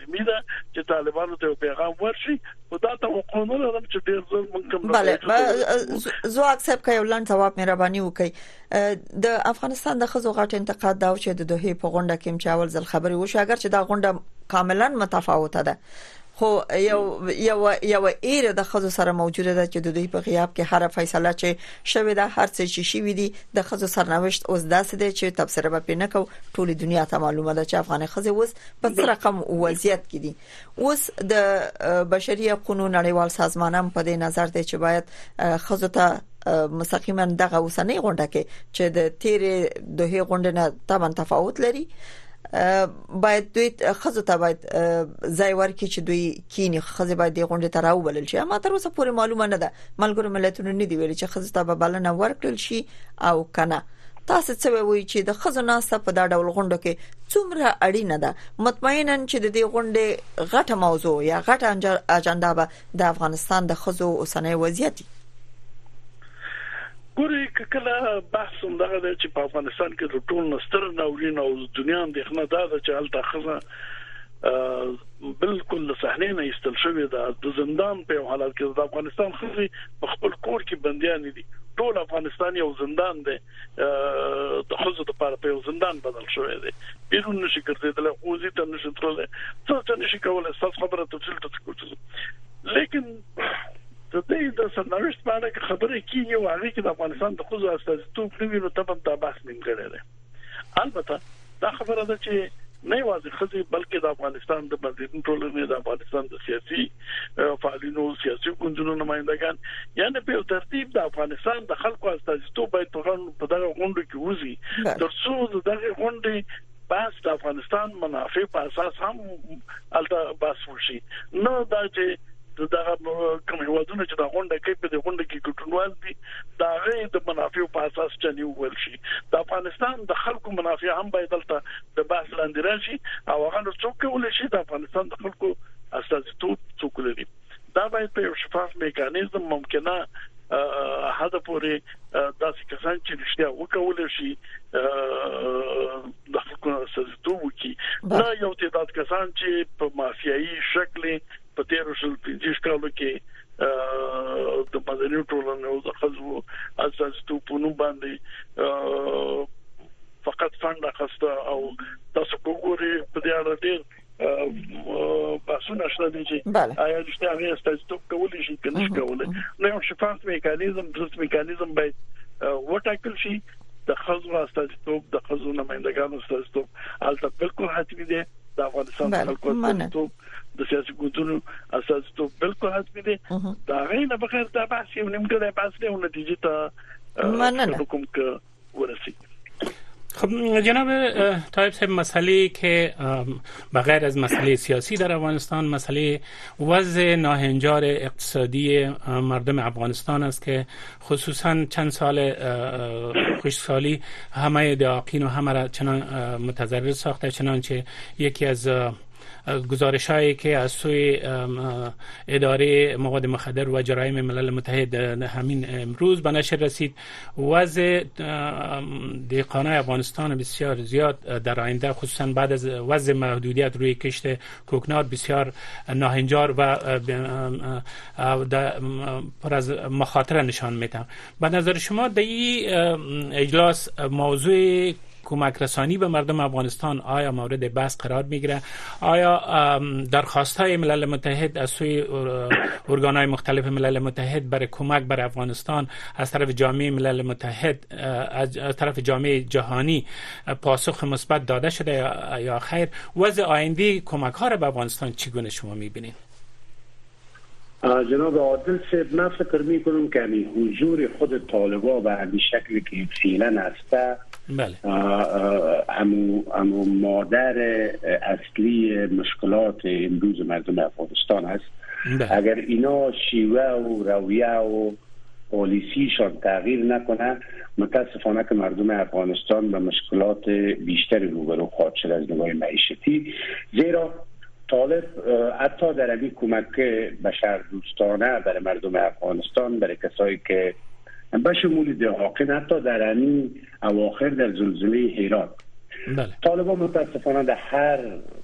لازمي ده چې طالبانو ته پیغام ورشي او دا توقع نه لرم چې ډیر زر مونږ کوم بله زو اکسپ کوي ولن جواب مې رباني وکي د افغانستان د خزو غټ انتقاد دا چې د دوه په غونډه کې چې اول ځل خبري وشي اگر چې دا غونډه کاملا متفاوته ده خو یو یو یو ایر د خزو سره موجوده ده چې د دوی په غیاب کې هر فیصله چې شوې ده هر څه چې شي وي دي د خزو سرنوشت اوس داسې دی چې تبصره به پینې کو ټول دنیا ته معلومه ده چې افغان خزه اوس په څه رقم وضعیت کې دي اوس د بشري حقوقو نړیوال سازمان هم په دې نظر دی چې باید خزو ته مستقیما دغه اوسنۍ غونډه کې چې د تیرې دوه غونډې نه تمن تفاوت لري باید دوی خزو ته باید ځای ورکړي چې دوی کینی خزه باید د غونډې ته راوبلل شي اما تر اوسه پورې معلومه نه ده ملګرو ملتونو نه دی ویل چې خزو ته به بلنه ورکړل شي او کنه تاسو څه وایي چې د خزو ناسه په دا ډول غونډو کې څومره اړینه ده مطمئنا چې د دې غونډې غټه موضوع یا غټه اجنډا به د افغانستان د خزو اوسنۍ وضعیت ګوري کله بحث هم دغه چې په افغانستان کې د ټول نستر ناورین او دنیا اندېښنه ده چې الته خزه بالکل له صحنه نه ایستل شوې ده د زندان په حالت کې د افغانستان خزي په خپل کور کې بنديان دي ټول افغانستان یو زندان دی د خزو لپاره په یو زندان بدل شوی دی بیرون نشي ګرځیدل خو زی ته نشي ترلای څه څه نشي کولای ستاسو خبره تفصیل ته کوچو لیکن د دې د سرنوشت په اړه خبرې کیږي او هغه کې د افغانستان د خزو استازیتوب کوي نو تبم دا بحث نیمګړی دی البته دا خبره ده چې نه یوازې خزي بلکې د افغانستان د مدني ټولنې د افغانستان د سیاسي فعالینو سیاسي ګوندونو نمائندګان یعنی په ترتیب د افغانستان د خلکو استازیتوب باید په غونډو په دغه غونډو کې وځي ترڅو د دغه غونډې بحث د افغانستان منافع په اساس هم الته بحث وشي نو دا چې د دغه کوم هیوادونه چې دا غونډه کوي په دې غونډه کې ګډونوال دي دا غي د منافعو په اساس چني وول شي د افغانستان د خلکو منافع هم باید دلته د بحث لاندې راشي او هغه نو څوک کولای شي د افغانستان د خلکو استازیتوب څوک لري دا باید په یو شفاف میکانیزم ممکنه هدا پورې داسې کسان چې رښتیا وکول شي د خلکو سزا وکړي دا یو تعداد کسان چې په مافیایي شکل په تیرو شل پنځه کالو کې د مدني ټولنې او د خزو اساسي په نوم باندې فقط فند اخسته او تاسو وګورئ په دې اړه ډېر باسونه شته دي چې آیا د شتاغي استاتوب کولای شي کنه شي کولای نو یو شفاف میکانیزم د میکانیزم باید وټاکل شي د خزو استاتوب د خزو نمائندګانو استاتوب البته بالکل حتمی دي د افغانستان خلکو استاتوب د سیاسي ګوندونو اساس ته بالکل حتمي دي دا غینه بغیر دا بحث یو نیمګړی بحث دی او نتیجې ته مننه کوم که ورسی خب جناب طایب صاحب مسئله که بغیر از مسئله سیاسی در افغانستان مسئله وضع ناهنجار اقتصادی مردم افغانستان است که خصوصا چند سال خوشسالی همه دعاقین و همه را چنان متضرر ساخته چنانچه یکی از گزارش هایی که از سوی اداره مواد مخدر و جرایم ملل متحد همین امروز به نشر رسید وضع دیقانه افغانستان بسیار زیاد در آینده خصوصا بعد از وضع محدودیت روی کشت کوکنار بسیار ناهنجار و پر از مخاطره نشان میده به نظر شما در این اجلاس موضوع کمک رسانی به مردم افغانستان آیا مورد بحث قرار میگیره آیا درخواست های ملل متحد از سوی ارگان های مختلف ملل متحد برای کمک بر افغانستان از طرف جامعه ملل متحد از طرف جامعه جهانی پاسخ مثبت داده شده یا خیر وضع آینده کمک ها را به افغانستان چگونه شما میبینید جناب عادل صاحب من فکر می کنم که حضور خود طالبا به شکل که فعلا هسته بله. امو, مادر اصلی مشکلات امروز مردم افغانستان است بله. اگر اینا شیوه و رویه و پالیسیشان تغییر نکنه متاسفانه که مردم افغانستان به مشکلات بیشتری روبرو خواهد شد از نگاه معیشتی زیرا طالب حتی در این کمک بشر دوستانه برای مردم افغانستان برای کسایی که به شمول دهاقن حتی در همین اواخر در زلزله هرات طالبا بله. طالبان متاسفانه در هر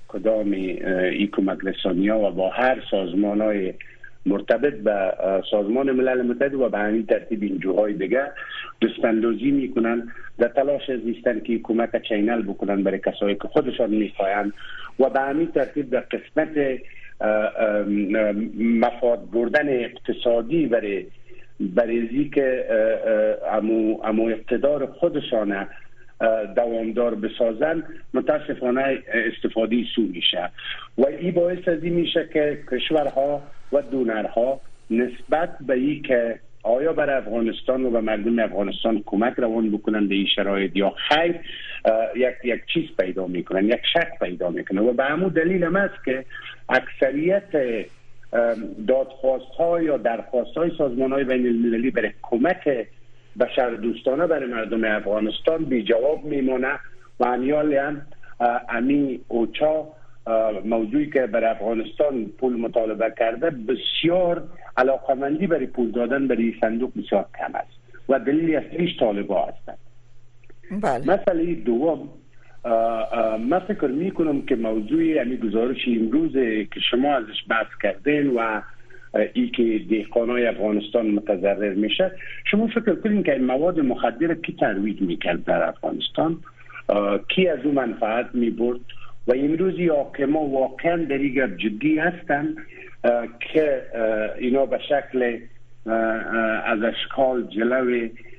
کدام ای کمک ها و با هر سازمان های مرتبط به سازمان ملل متحد و به همین ترتیب این جوهای دیگه دستاندازی میکنن در تلاش از نیستن که کمک چینل بکنن برای کسایی که خودشان میخواین و به همین ترتیب در قسمت مفاد بردن اقتصادی برای بریزی که امو, امو اقتدار خودشانه دوامدار بسازن متاسفانه استفاده سو میشه و این باعث از این میشه که کشورها و دونرها نسبت به ای که آیا بر افغانستان و به مردم افغانستان کمک روان بکنن به این شرایط یا خیر یک یک چیز پیدا میکنن یک شک پیدا میکنن و به همون دلیل هم است که اکثریت دادخواست ها یا درخواست های سازمان های بین المللی برای کمک بشر دوستانه برای مردم افغانستان بی جواب میمونه و امیال هم امی اوچا موضوعی که بر افغانستان پول مطالبه کرده بسیار علاقمندی برای پول دادن برای صندوق بسیار کم است و دلیلی ایش طالبا هستند بله. مسئله دوم من فکر می کنم که موضوع امی گزارش امروز که شما ازش بحث کردین و ای که دیقانای افغانستان متضرر میشه شما فکر کنین که این مواد مخدر کی ترویج میکرد در افغانستان کی از او منفعت می برد و امروز حاکما واقعا در این گپ جدی هستند که اینا به شکل از اشکال جلو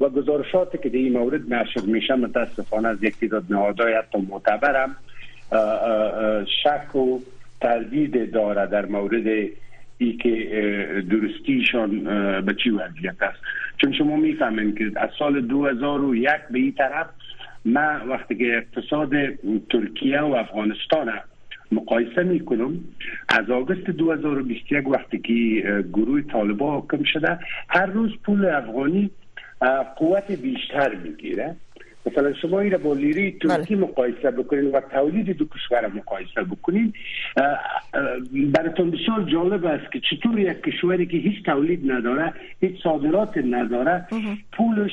و گزارشاتی که در این مورد نشر میشه متاسفانه از یک تعداد نهادهای حتی معتبرم شک و تردید داره در مورد ای که درستیشان به چی وضعیت است چون شما میفهمین که از سال 2001 به این طرف من وقتی که اقتصاد ترکیه و افغانستان مقایسه می کنم از آگست 2021 وقتی که گروه طالبا حاکم شده هر روز پول افغانی قوت بیشتر میگیره مثلا شما این با لیره ترکی بله. مقایسه بکنین و تولید دو کشور مقایسه بکنین براتون بسیار جالب است که چطور یک کشوری که هیچ تولید نداره هیچ صادرات نداره پولش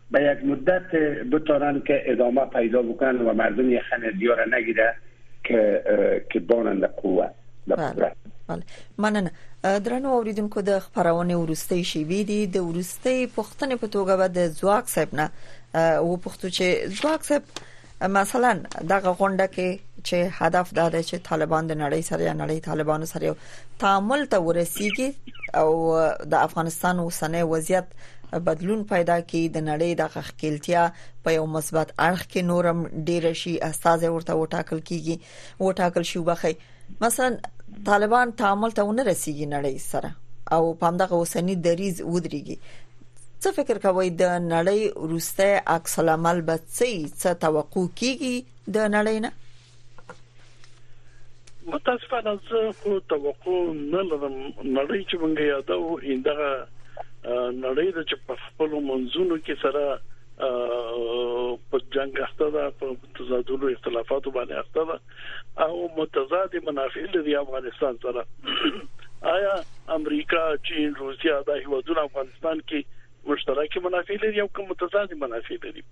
به یک مدت بتارند که ادامه پیدا بکنند و مردم یک خنه دیاره نگیره که که بانند قوت بله بله مننه درنو اوریدونکو د خبرونه ورستۍ شي وی دي د ورستۍ پښتنې په توګه به د ځواک صاحب نه و پښتو چې ځواک صاحب مثلا دغه غونډه کې چې هدف دا دی چې طالبان د نړۍ سره یا نړۍ طالبانو سره یو تعامل ته ورسیږي او د افغانستان اوسنۍ وضعیت بدلون پیدا کی د نړۍ د غخکیلتیا په یو مثبت اړخ کې نورم ډیر شي استاد ورته وټاکل کیږي وټاکل شي وبخي مثلا طالبان تعامل ته ونه رسیږي نړۍ سره او په دغه اوسنی دریز ودرېږي څه فکر کوئ د نړۍ روسته عکس العمل به څه توقع کیږي د نړۍ نه متاسفانه زه خو توقع نه لرم نړۍ چې مونږه یادو اندغه نړۍ د چې په خپل منځونو کې سره په جنگ اخته ده په تضادونو اختلافاتو باندې اخته ده او متضاد منافع لري افغانستان سره آیا امریکا چین روسیا د هیوادونو افغانستان کې مشترکه منافع لري او کوم متضاد منافع لري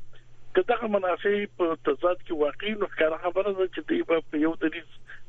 که دغه منافع په تضاد کې واقعي نو ښکاره خبره ده چې دوی په یو دریز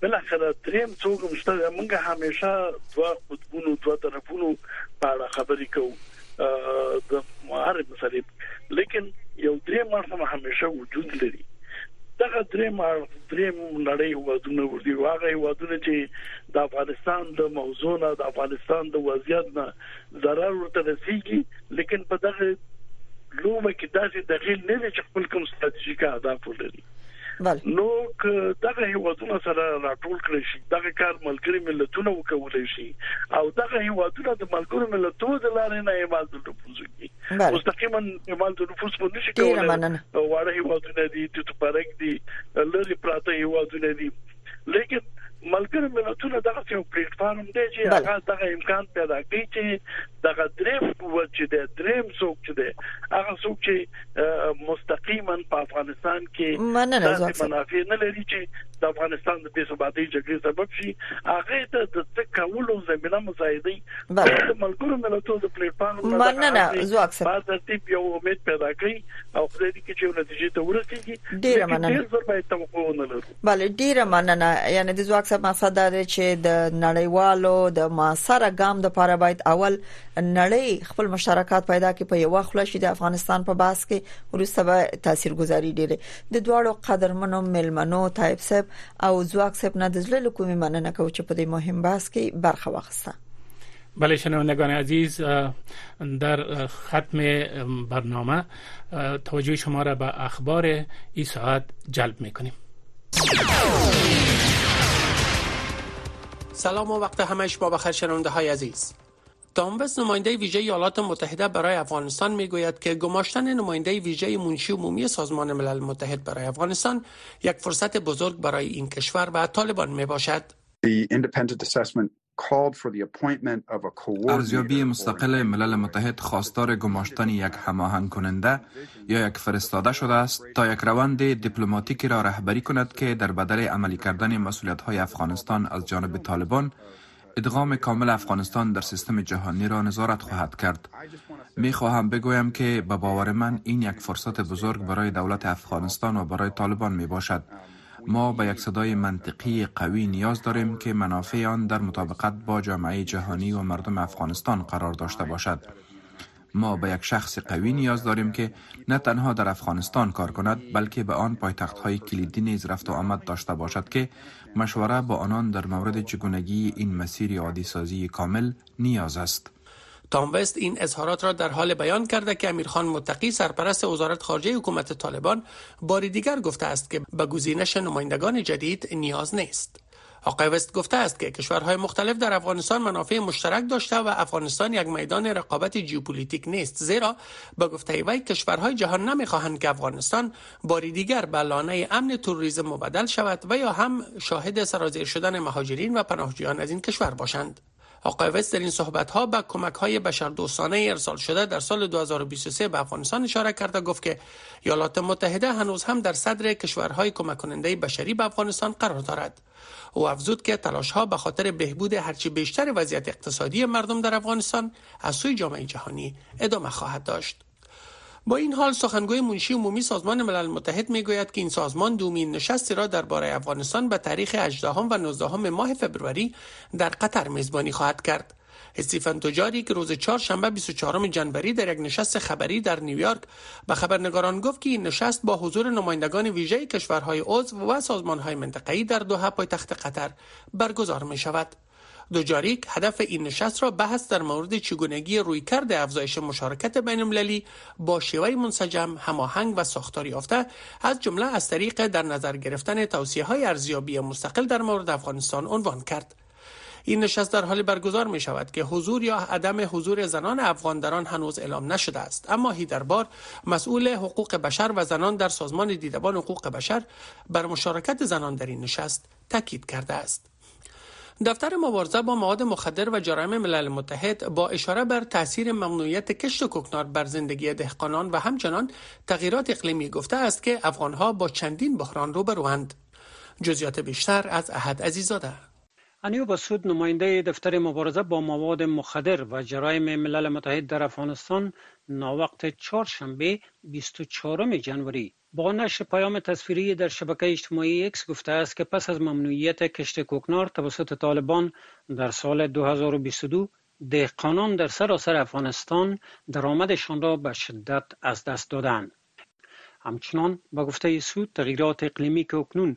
بالاخره دریم څوک هم شته موږ همیشه دوه قطبونو دوه طرفونو په اړه خبرې کوو د هر مسلې لیکن یو درې مرخه همیشه وجود لري دغه درې مار درې نړۍ هوادونه ورته واغې هوادونه چې د افغانستان د موضوع نه د افغانستان د وضعیت نه ضرر ورته رسیږي لیکن په دغه لومه کې داسې دخیل نه چې خپل کوم ستراتیژیک اهداف ولري بله نو که دغه هیوادونه سره راټول کړی شي دغه کار ملګری ملتونه وکولای شي او دغه هیوادونه د ملګرو ملتونو د لارې نه ایمال د نفوذ کوي مستقیما ایمال د نفوذ په نشي کولای واړه هیوادونه دي چې تبرک دي لری پراته هیوادونه دي لیکن ملګری ملتونه دغه یو پلیټ فارم دی چې هغه دغه امکان پیدا کوي چې دغه دریم قوت چې دی دریم څوک چې دی هغه څوک چې مستقیما په افغانستان کې داسې منافع نه لري چې د افغانستان د بې ثباتۍ جګړې سبب شي هغه ته د څه کولو زمينه مساعدي د ملګرو ملتونو د پلیټ فارم مننه ځواک سره بعد د تیپ یو امید پیدا کړي او خدای دې چې یو نتیجې ته ورسیږي ډیر مننه ډیر زر باید توقع ونه لرو بله ډیره مننه یعنی د ځواک سب مقصد دا دی چې د نړیوالو د موثره ګام د لپاره باید اول نړۍ خپل مشترکات پیدا کړي په یو خله شي د افغانستان په باس کې ورسته به تاثیرګذاري ډیره د دواړو قدرمنو ملمنو طيب صاحب او ځواک صاحب نه د زړه کومې مننه کوم چې په دې مهم باس کې برخه واخیسته بله شنوندگان عزیز در ختم برنامه توجه شما را به اخبار این ساعت جلب میکنیم سلام و وقت همش با بخیر شنونده های عزیز تاموس نماینده ویژه ایالات متحده برای افغانستان میگوید که گماشتن نماینده ویژه منشی عمومی سازمان ملل متحد برای افغانستان یک فرصت بزرگ برای این کشور و طالبان می باشد. ارزیابی مستقل ملل متحد خواستار گماشتن یک هماهنگ کننده یا یک فرستاده شده است تا یک روند دیپلماتیکی را رهبری کند که در بدل عملی کردن مسئولیت های افغانستان از جانب طالبان ادغام کامل افغانستان در سیستم جهانی را نظارت خواهد کرد. می خواهم بگویم که به باور من این یک فرصت بزرگ برای دولت افغانستان و برای طالبان می باشد. Um, ما به یک صدای منطقی قوی نیاز داریم که منافع آن در مطابقت با جامعه جهانی و مردم افغانستان قرار داشته باشد ما به یک شخص قوی نیاز داریم که نه تنها در افغانستان کار کند بلکه به آن پایتخت های کلیدی نیز رفت و آمد داشته باشد که مشوره با آنان در مورد چگونگی این مسیر عادی سازی کامل نیاز است تام وست این اظهارات را در حال بیان کرده که امیرخان متقی سرپرست وزارت خارجه حکومت طالبان باری دیگر گفته است که به گزینش نمایندگان جدید نیاز نیست آقای وست گفته است که کشورهای مختلف در افغانستان منافع مشترک داشته و افغانستان یک میدان رقابت جیوپولیتیک نیست زیرا به گفته وی کشورهای جهان نمی خواهند که افغانستان باری دیگر به لانه امن توریسم مبدل شود و یا هم شاهد سرازیر شدن مهاجرین و پناهجویان از این کشور باشند آقای وست در این صحبت ها به کمک های بشردوستانه ارسال شده در سال 2023 به افغانستان اشاره کرده گفت که ایالات متحده هنوز هم در صدر کشورهای کمک کننده بشری به افغانستان قرار دارد او افزود که تلاش ها به خاطر بهبود هرچی بیشتر وضعیت اقتصادی مردم در افغانستان از سوی جامعه جهانی ادامه خواهد داشت با این حال سخنگوی منشی عمومی سازمان ملل متحد میگوید که این سازمان دومین نشستی را درباره افغانستان به تاریخ 18 و 19 ماه فبروری در قطر میزبانی خواهد کرد. استیفن توجاری که روز شنبه 24 جنوری در یک نشست خبری در نیویورک به خبرنگاران گفت که این نشست با حضور نمایندگان ویژه کشورهای عضو و سازمانهای منطقه‌ای در دوحه پایتخت قطر برگزار می شود. دوجاریک هدف این نشست را بحث در مورد چگونگی رویکرد افزایش مشارکت المللی با شیوه منسجم هماهنگ و ساختاری یافته از جمله از طریق در نظر گرفتن توصیه های ارزیابی مستقل در مورد افغانستان عنوان کرد این نشست در حال برگزار می شود که حضور یا عدم حضور زنان افغان در آن هنوز اعلام نشده است اما هیدربار مسئول حقوق بشر و زنان در سازمان دیدبان حقوق بشر بر مشارکت زنان در این نشست تاکید کرده است دفتر مبارزه با مواد مخدر و جرایم ملل متحد با اشاره بر تاثیر ممنوعیت کشت کوکنار بر زندگی دهقانان و همچنان تغییرات اقلیمی گفته است که افغانها با چندین بحران روبروند جزیات بیشتر از احد عزیزاده انیو بسود نماینده دفتر مبارزه با مواد مخدر و جرایم ملل متحد در افغانستان ناوقت چهارشنبه 24 جنوری با نشر پیام تصویری در شبکه اجتماعی ایکس گفته است که پس از ممنوعیت کشت کوکنار توسط طالبان در سال 2022 دهقانان در سراسر افغانستان درآمدشان را به شدت از دست دادن. همچنان با گفته سود تغییرات اقلیمی که اکنون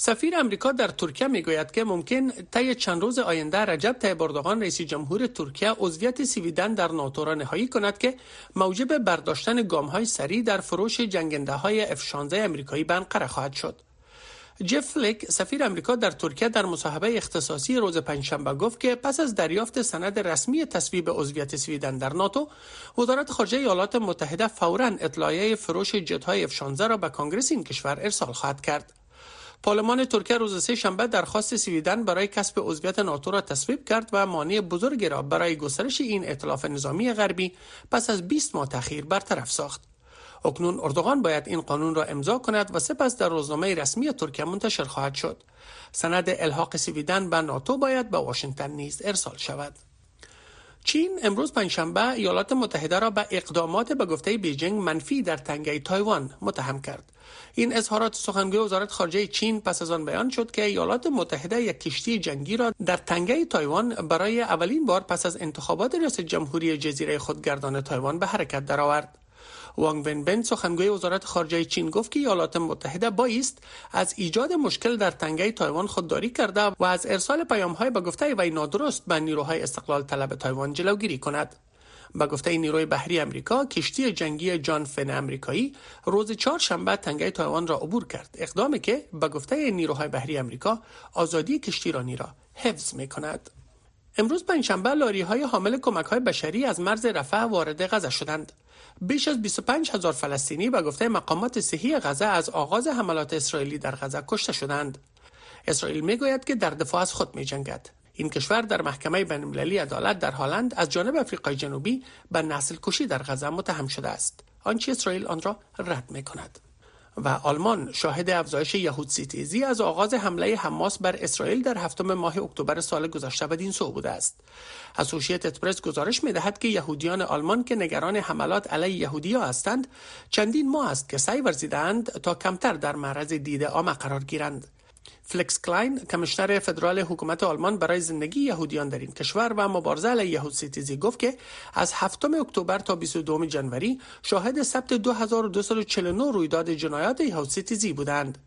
سفیر امریکا در ترکیه میگوید که ممکن طی چند روز آینده رجب طیب اردوغان رئیس جمهور ترکیه عضویت سویدن در ناتو را نهایی کند که موجب برداشتن گام های سریع در فروش جنگنده های 16 امریکایی بنقره خواهد شد جف فلک سفیر آمریکا در ترکیه در مصاحبه اختصاصی روز پنجشنبه گفت که پس از دریافت سند رسمی تصویب عضویت سویدن در ناتو وزارت خارجه ایالات متحده فورا اطلاعیه فروش جتهای اف 16 را به کنگرس این کشور ارسال خواهد کرد پارلمان ترکیه روز سه شنبه درخواست سویدن برای کسب عضویت ناتو را تصویب کرد و مانع بزرگی را برای گسترش این اطلاف نظامی غربی پس از 20 ماه تاخیر برطرف ساخت اکنون اردوغان باید این قانون را امضا کند و سپس در روزنامه رسمی ترکیه منتشر خواهد شد سند الحاق سویدن به ناتو باید به واشنگتن نیز ارسال شود چین امروز پنجشنبه ایالات متحده را به اقدامات به گفته بیجینگ منفی در تنگه تایوان متهم کرد این اظهارات سخنگوی وزارت خارجه چین پس از آن بیان شد که ایالات متحده یک کشتی جنگی را در تنگه تایوان برای اولین بار پس از انتخابات ریاست جمهوری جزیره خودگردان تایوان به حرکت درآورد وانگ ونبن سخنگوی وزارت خارجه چین گفت که ایالات متحده بایست از ایجاد مشکل در تنگه تایوان خودداری کرده و از ارسال پیامهای به گفته وی نادرست به نیروهای استقلال طلب تایوان جلوگیری کند به گفته نیروی بحری امریکا کشتی جنگی جان فن امریکایی روز شنبه تنگه تایوان را عبور کرد اقدامی که به گفته نیروهای بحری امریکا آزادی کشتی را حفظ می کند امروز پنجشنبه لاری های حامل کمک های بشری از مرز رفح وارد غزه شدند بیش از 25 هزار فلسطینی به گفته مقامات صحی غزه از آغاز حملات اسرائیلی در غزه کشته شدند. اسرائیل میگوید که در دفاع از خود می جنگد. این کشور در محکمه المللی عدالت در هالند از جانب آفریقای جنوبی به نسل کشی در غزه متهم شده است. آنچه اسرائیل آن را رد می کند. و آلمان شاهد افزایش یهود سیتیزی از آغاز حمله حماس بر اسرائیل در هفتم ماه اکتبر سال گذشته بدین سو بوده است. اسوشیت اتپرس گزارش می دهد که یهودیان آلمان که نگران حملات علیه یهودی ها هستند چندین ماه است که سعی ورزیدند تا کمتر در معرض دیده آمه قرار گیرند. فلکس کلاین کمشنر فدرال حکومت آلمان برای زندگی یهودیان در این کشور و مبارزه علیه یهود گفت که از 7 اکتبر تا 22 جنوری شاهد ثبت 2249 رویداد جنایات یهود ستیزی بودند.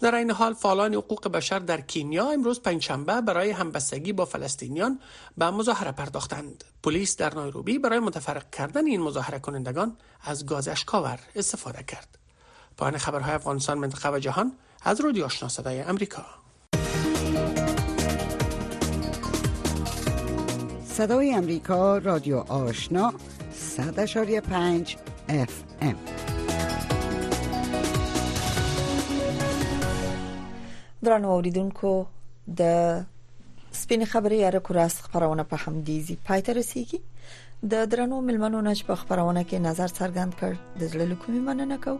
در این حال فعالان حقوق بشر در کینیا امروز پنجشنبه برای همبستگی با فلسطینیان به مظاهره پرداختند پلیس در نایروبی برای متفرق کردن این مظاهره کنندگان از گاز اشکاور استفاده کرد پایان خبرهای افغانستان منطقه جهان از رادیو آشنا صدای امریکا صدای امریکا رادیو آشنا 100.5 FM درنو اوریدونکو د سپین خبرې یا رکوراست خبرونه په همدې زی پای ته رسیدي د درنو ملمنو نش په خبرونه کې نظر څرګند کړ د زړه لکومي مننه کو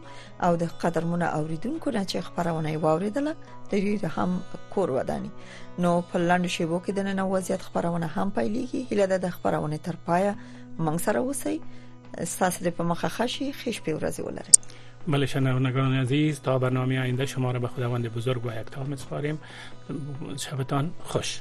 او د قدرمن اوریدونکو نه چې خبرونه واوریدله د دوی هم کور ودانی نو په لاندو شیبو کې د نن وضعیت خبرونه هم پیلېږي هله د خبرونه تر پایه منګ سره اوسئ ستاسو د په مخه خشي خش په ورځ ولري بله شنونگان عزیز تا برنامه آینده شما را به خداوند بزرگ و یکتا میسپاریم شبتان خوش